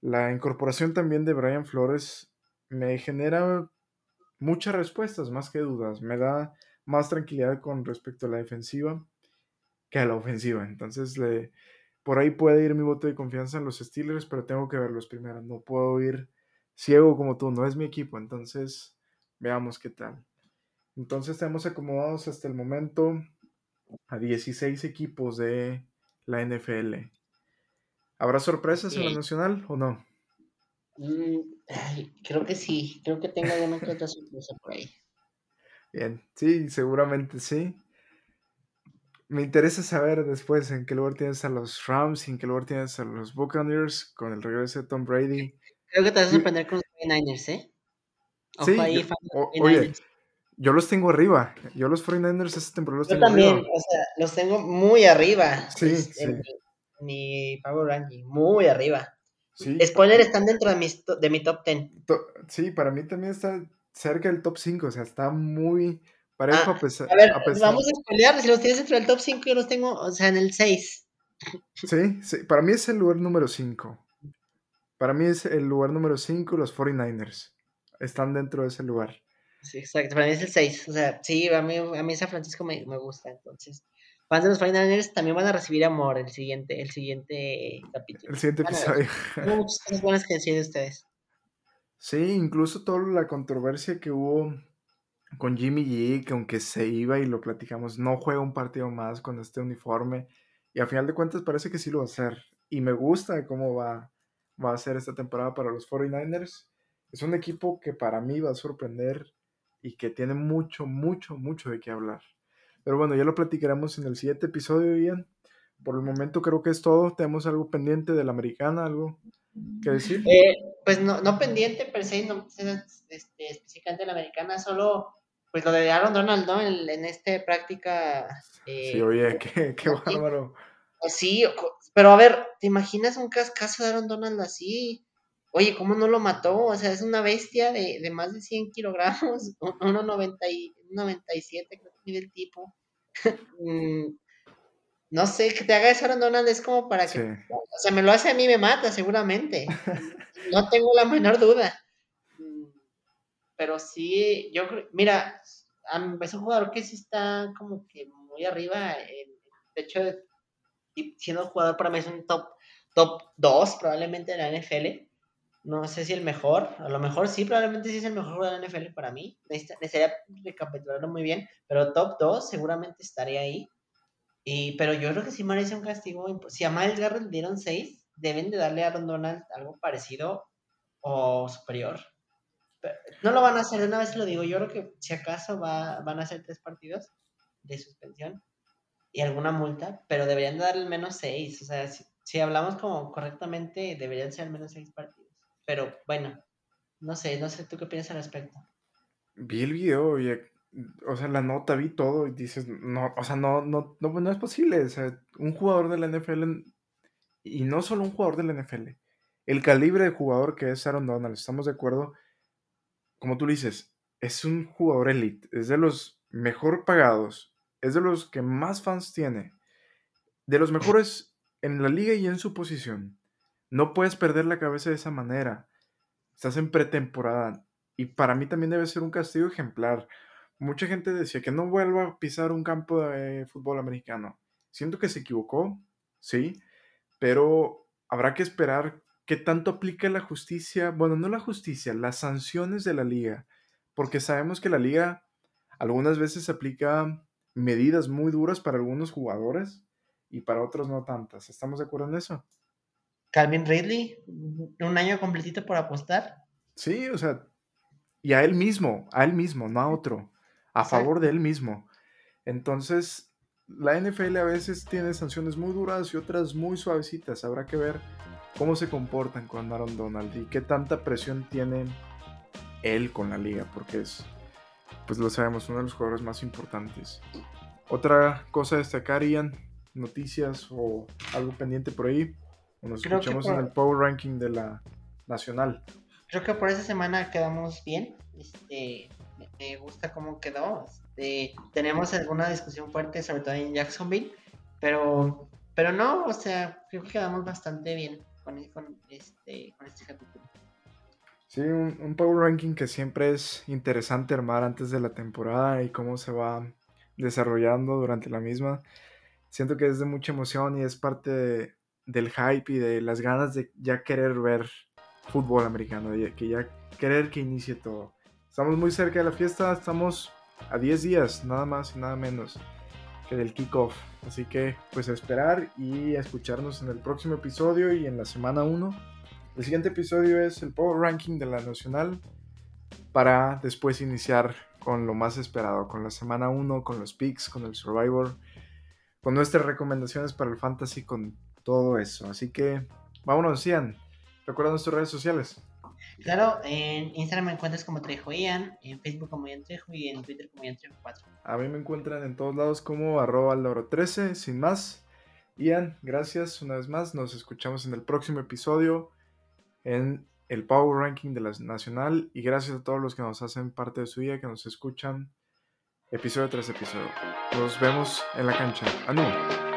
La incorporación también de Brian Flores me genera muchas respuestas más que dudas. Me da más tranquilidad con respecto a la defensiva que a la ofensiva. Entonces, le, por ahí puede ir mi voto de confianza en los Steelers, pero tengo que verlos primero. No puedo ir ciego como tú, no es mi equipo. Entonces, veamos qué tal. Entonces, tenemos acomodados hasta el momento a 16 equipos de la NFL. ¿Habrá sorpresas en la nacional o no? Mm, creo que sí, creo que tengo alguna que otra sorpresa por ahí. Bien, sí, seguramente sí. Me interesa saber después en qué lugar tienes a los Rams y en qué lugar tienes a los Buccaneers con el regreso de Tom Brady. Creo que te vas a sorprender con los 49ers, ¿eh? sí, oye, yo los tengo arriba. Yo los 49ers esta temporada los yo tengo también, o sea, los tengo muy arriba. Sí, sí. mi, Power Ranking, muy arriba. Spoiler, están dentro de mi, de mi top 10. sí, para mí también está cerca del top 5, o sea, está muy parejo ah, a, pesar, a ver, vamos a spoilear, si los tienes dentro del top 5, yo los tengo, o sea, en el 6. Sí, sí, para mí es el lugar número 5. Para mí es el lugar número 5, los 49ers. Están dentro de ese lugar. Sí, exacto, para mí es el 6. O sea, sí, a mí, a mí San Francisco me, me gusta, entonces fans de los 49 también van a recibir amor el siguiente, el siguiente capítulo. El siguiente episodio. Tengo muchas cosas buenas que decir de ustedes. Sí, incluso toda la controversia que hubo con Jimmy G, que aunque se iba y lo platicamos, no juega un partido más con este uniforme. Y a final de cuentas parece que sí lo va a hacer. Y me gusta cómo va, va a ser esta temporada para los 49ers. Es un equipo que para mí va a sorprender y que tiene mucho, mucho, mucho de qué hablar. Pero bueno, ya lo platicaremos en el siguiente episodio, Ian. Por el momento creo que es todo. ¿Tenemos algo pendiente de la americana? ¿Algo que decir? Eh, pues no, no pendiente per se, no, este, específicamente la americana, solo pues lo de Aaron Donald, ¿no? En, en esta práctica. Eh, sí, oye, qué, qué bárbaro. Sí, pero a ver, ¿te imaginas un cascazo de Aaron Donald así? Oye, ¿cómo no lo mató? O sea, es una bestia de, de más de 100 kilogramos, 1,97 creo que el tipo. Mm, no sé, que te haga eso Donald es como para que... O sea, me lo hace a mí, me mata seguramente. no tengo la menor duda. Pero sí, yo creo... Mira, es un jugador que sí está como que muy arriba. de hecho, siendo jugador para mí es un top, top 2 probablemente de la NFL No sé si el mejor, a lo mejor sí, probablemente sí es el mejor jugador de la NFL para mí. Necesitaría recapitularlo muy bien, pero top 2 seguramente estaría ahí. Y, pero yo creo que sí merece un castigo. Si a Miles Garrett dieron 6, deben de darle a Aaron Donald algo parecido o superior. No lo van a hacer, de una vez lo digo. Yo creo que si acaso va, van a hacer tres partidos de suspensión y alguna multa, pero deberían darle al menos 6. O sea, si, si hablamos como correctamente, deberían ser al menos 6 partidos. Pero bueno, no sé, no sé tú qué piensas al respecto. Vi el video y, o sea, la nota, vi todo y dices, no, o sea, no, no, no, no es posible. O sea, un jugador de la NFL, y no solo un jugador de la NFL, el calibre de jugador que es Aaron Donald, ¿estamos de acuerdo? Como tú dices, es un jugador elite, es de los mejor pagados, es de los que más fans tiene, de los mejores en la liga y en su posición. No puedes perder la cabeza de esa manera. Estás en pretemporada. Y para mí también debe ser un castigo ejemplar. Mucha gente decía que no vuelva a pisar un campo de fútbol americano. Siento que se equivocó, sí, pero habrá que esperar qué tanto aplica la justicia, bueno, no la justicia, las sanciones de la liga, porque sabemos que la liga algunas veces aplica medidas muy duras para algunos jugadores y para otros no tantas. ¿Estamos de acuerdo en eso? Calvin Ridley, un año completito por apostar. Sí, o sea, y a él mismo, a él mismo, no a otro, a favor de él mismo. Entonces, la NFL a veces tiene sanciones muy duras y otras muy suavecitas. Habrá que ver cómo se comportan con Aaron Donald y qué tanta presión tiene él con la liga, porque es, pues lo sabemos, uno de los jugadores más importantes. Otra cosa a destacar, Ian, noticias o algo pendiente por ahí. Nos escuchamos en el Power Ranking de la Nacional. Creo que por esa semana quedamos bien. Este, me gusta cómo quedó. Este, tenemos alguna discusión fuerte, sobre todo en Jacksonville, pero, pero no, o sea, creo que quedamos bastante bien con, este, con este. Sí, un, Power Ranking que siempre es interesante armar antes de la temporada y cómo se va desarrollando durante la misma. Siento que es de mucha emoción y es parte de, del hype y de las ganas de ya querer ver fútbol americano, de que ya querer que inicie todo. Estamos muy cerca de la fiesta, estamos a 10 días, nada más y nada menos que del kickoff. Así que pues a esperar y a escucharnos en el próximo episodio y en la semana 1. El siguiente episodio es el Power Ranking de la Nacional para después iniciar con lo más esperado, con la semana 1, con los picks, con el Survivor, con nuestras recomendaciones para el Fantasy, con todo eso. Así que vámonos, Ian. Recuerda nuestras redes sociales. Claro, en Instagram me encuentras como Trejo Ian, en Facebook como Ian Trejo y en Twitter como Ian Trejo 4. A mí me encuentran en todos lados como arroba 13 sin más. Ian, gracias una vez más. Nos escuchamos en el próximo episodio en el Power Ranking de la Nacional. Y gracias a todos los que nos hacen parte de su día, que nos escuchan episodio tras episodio. Nos vemos en la cancha. ¡Anu!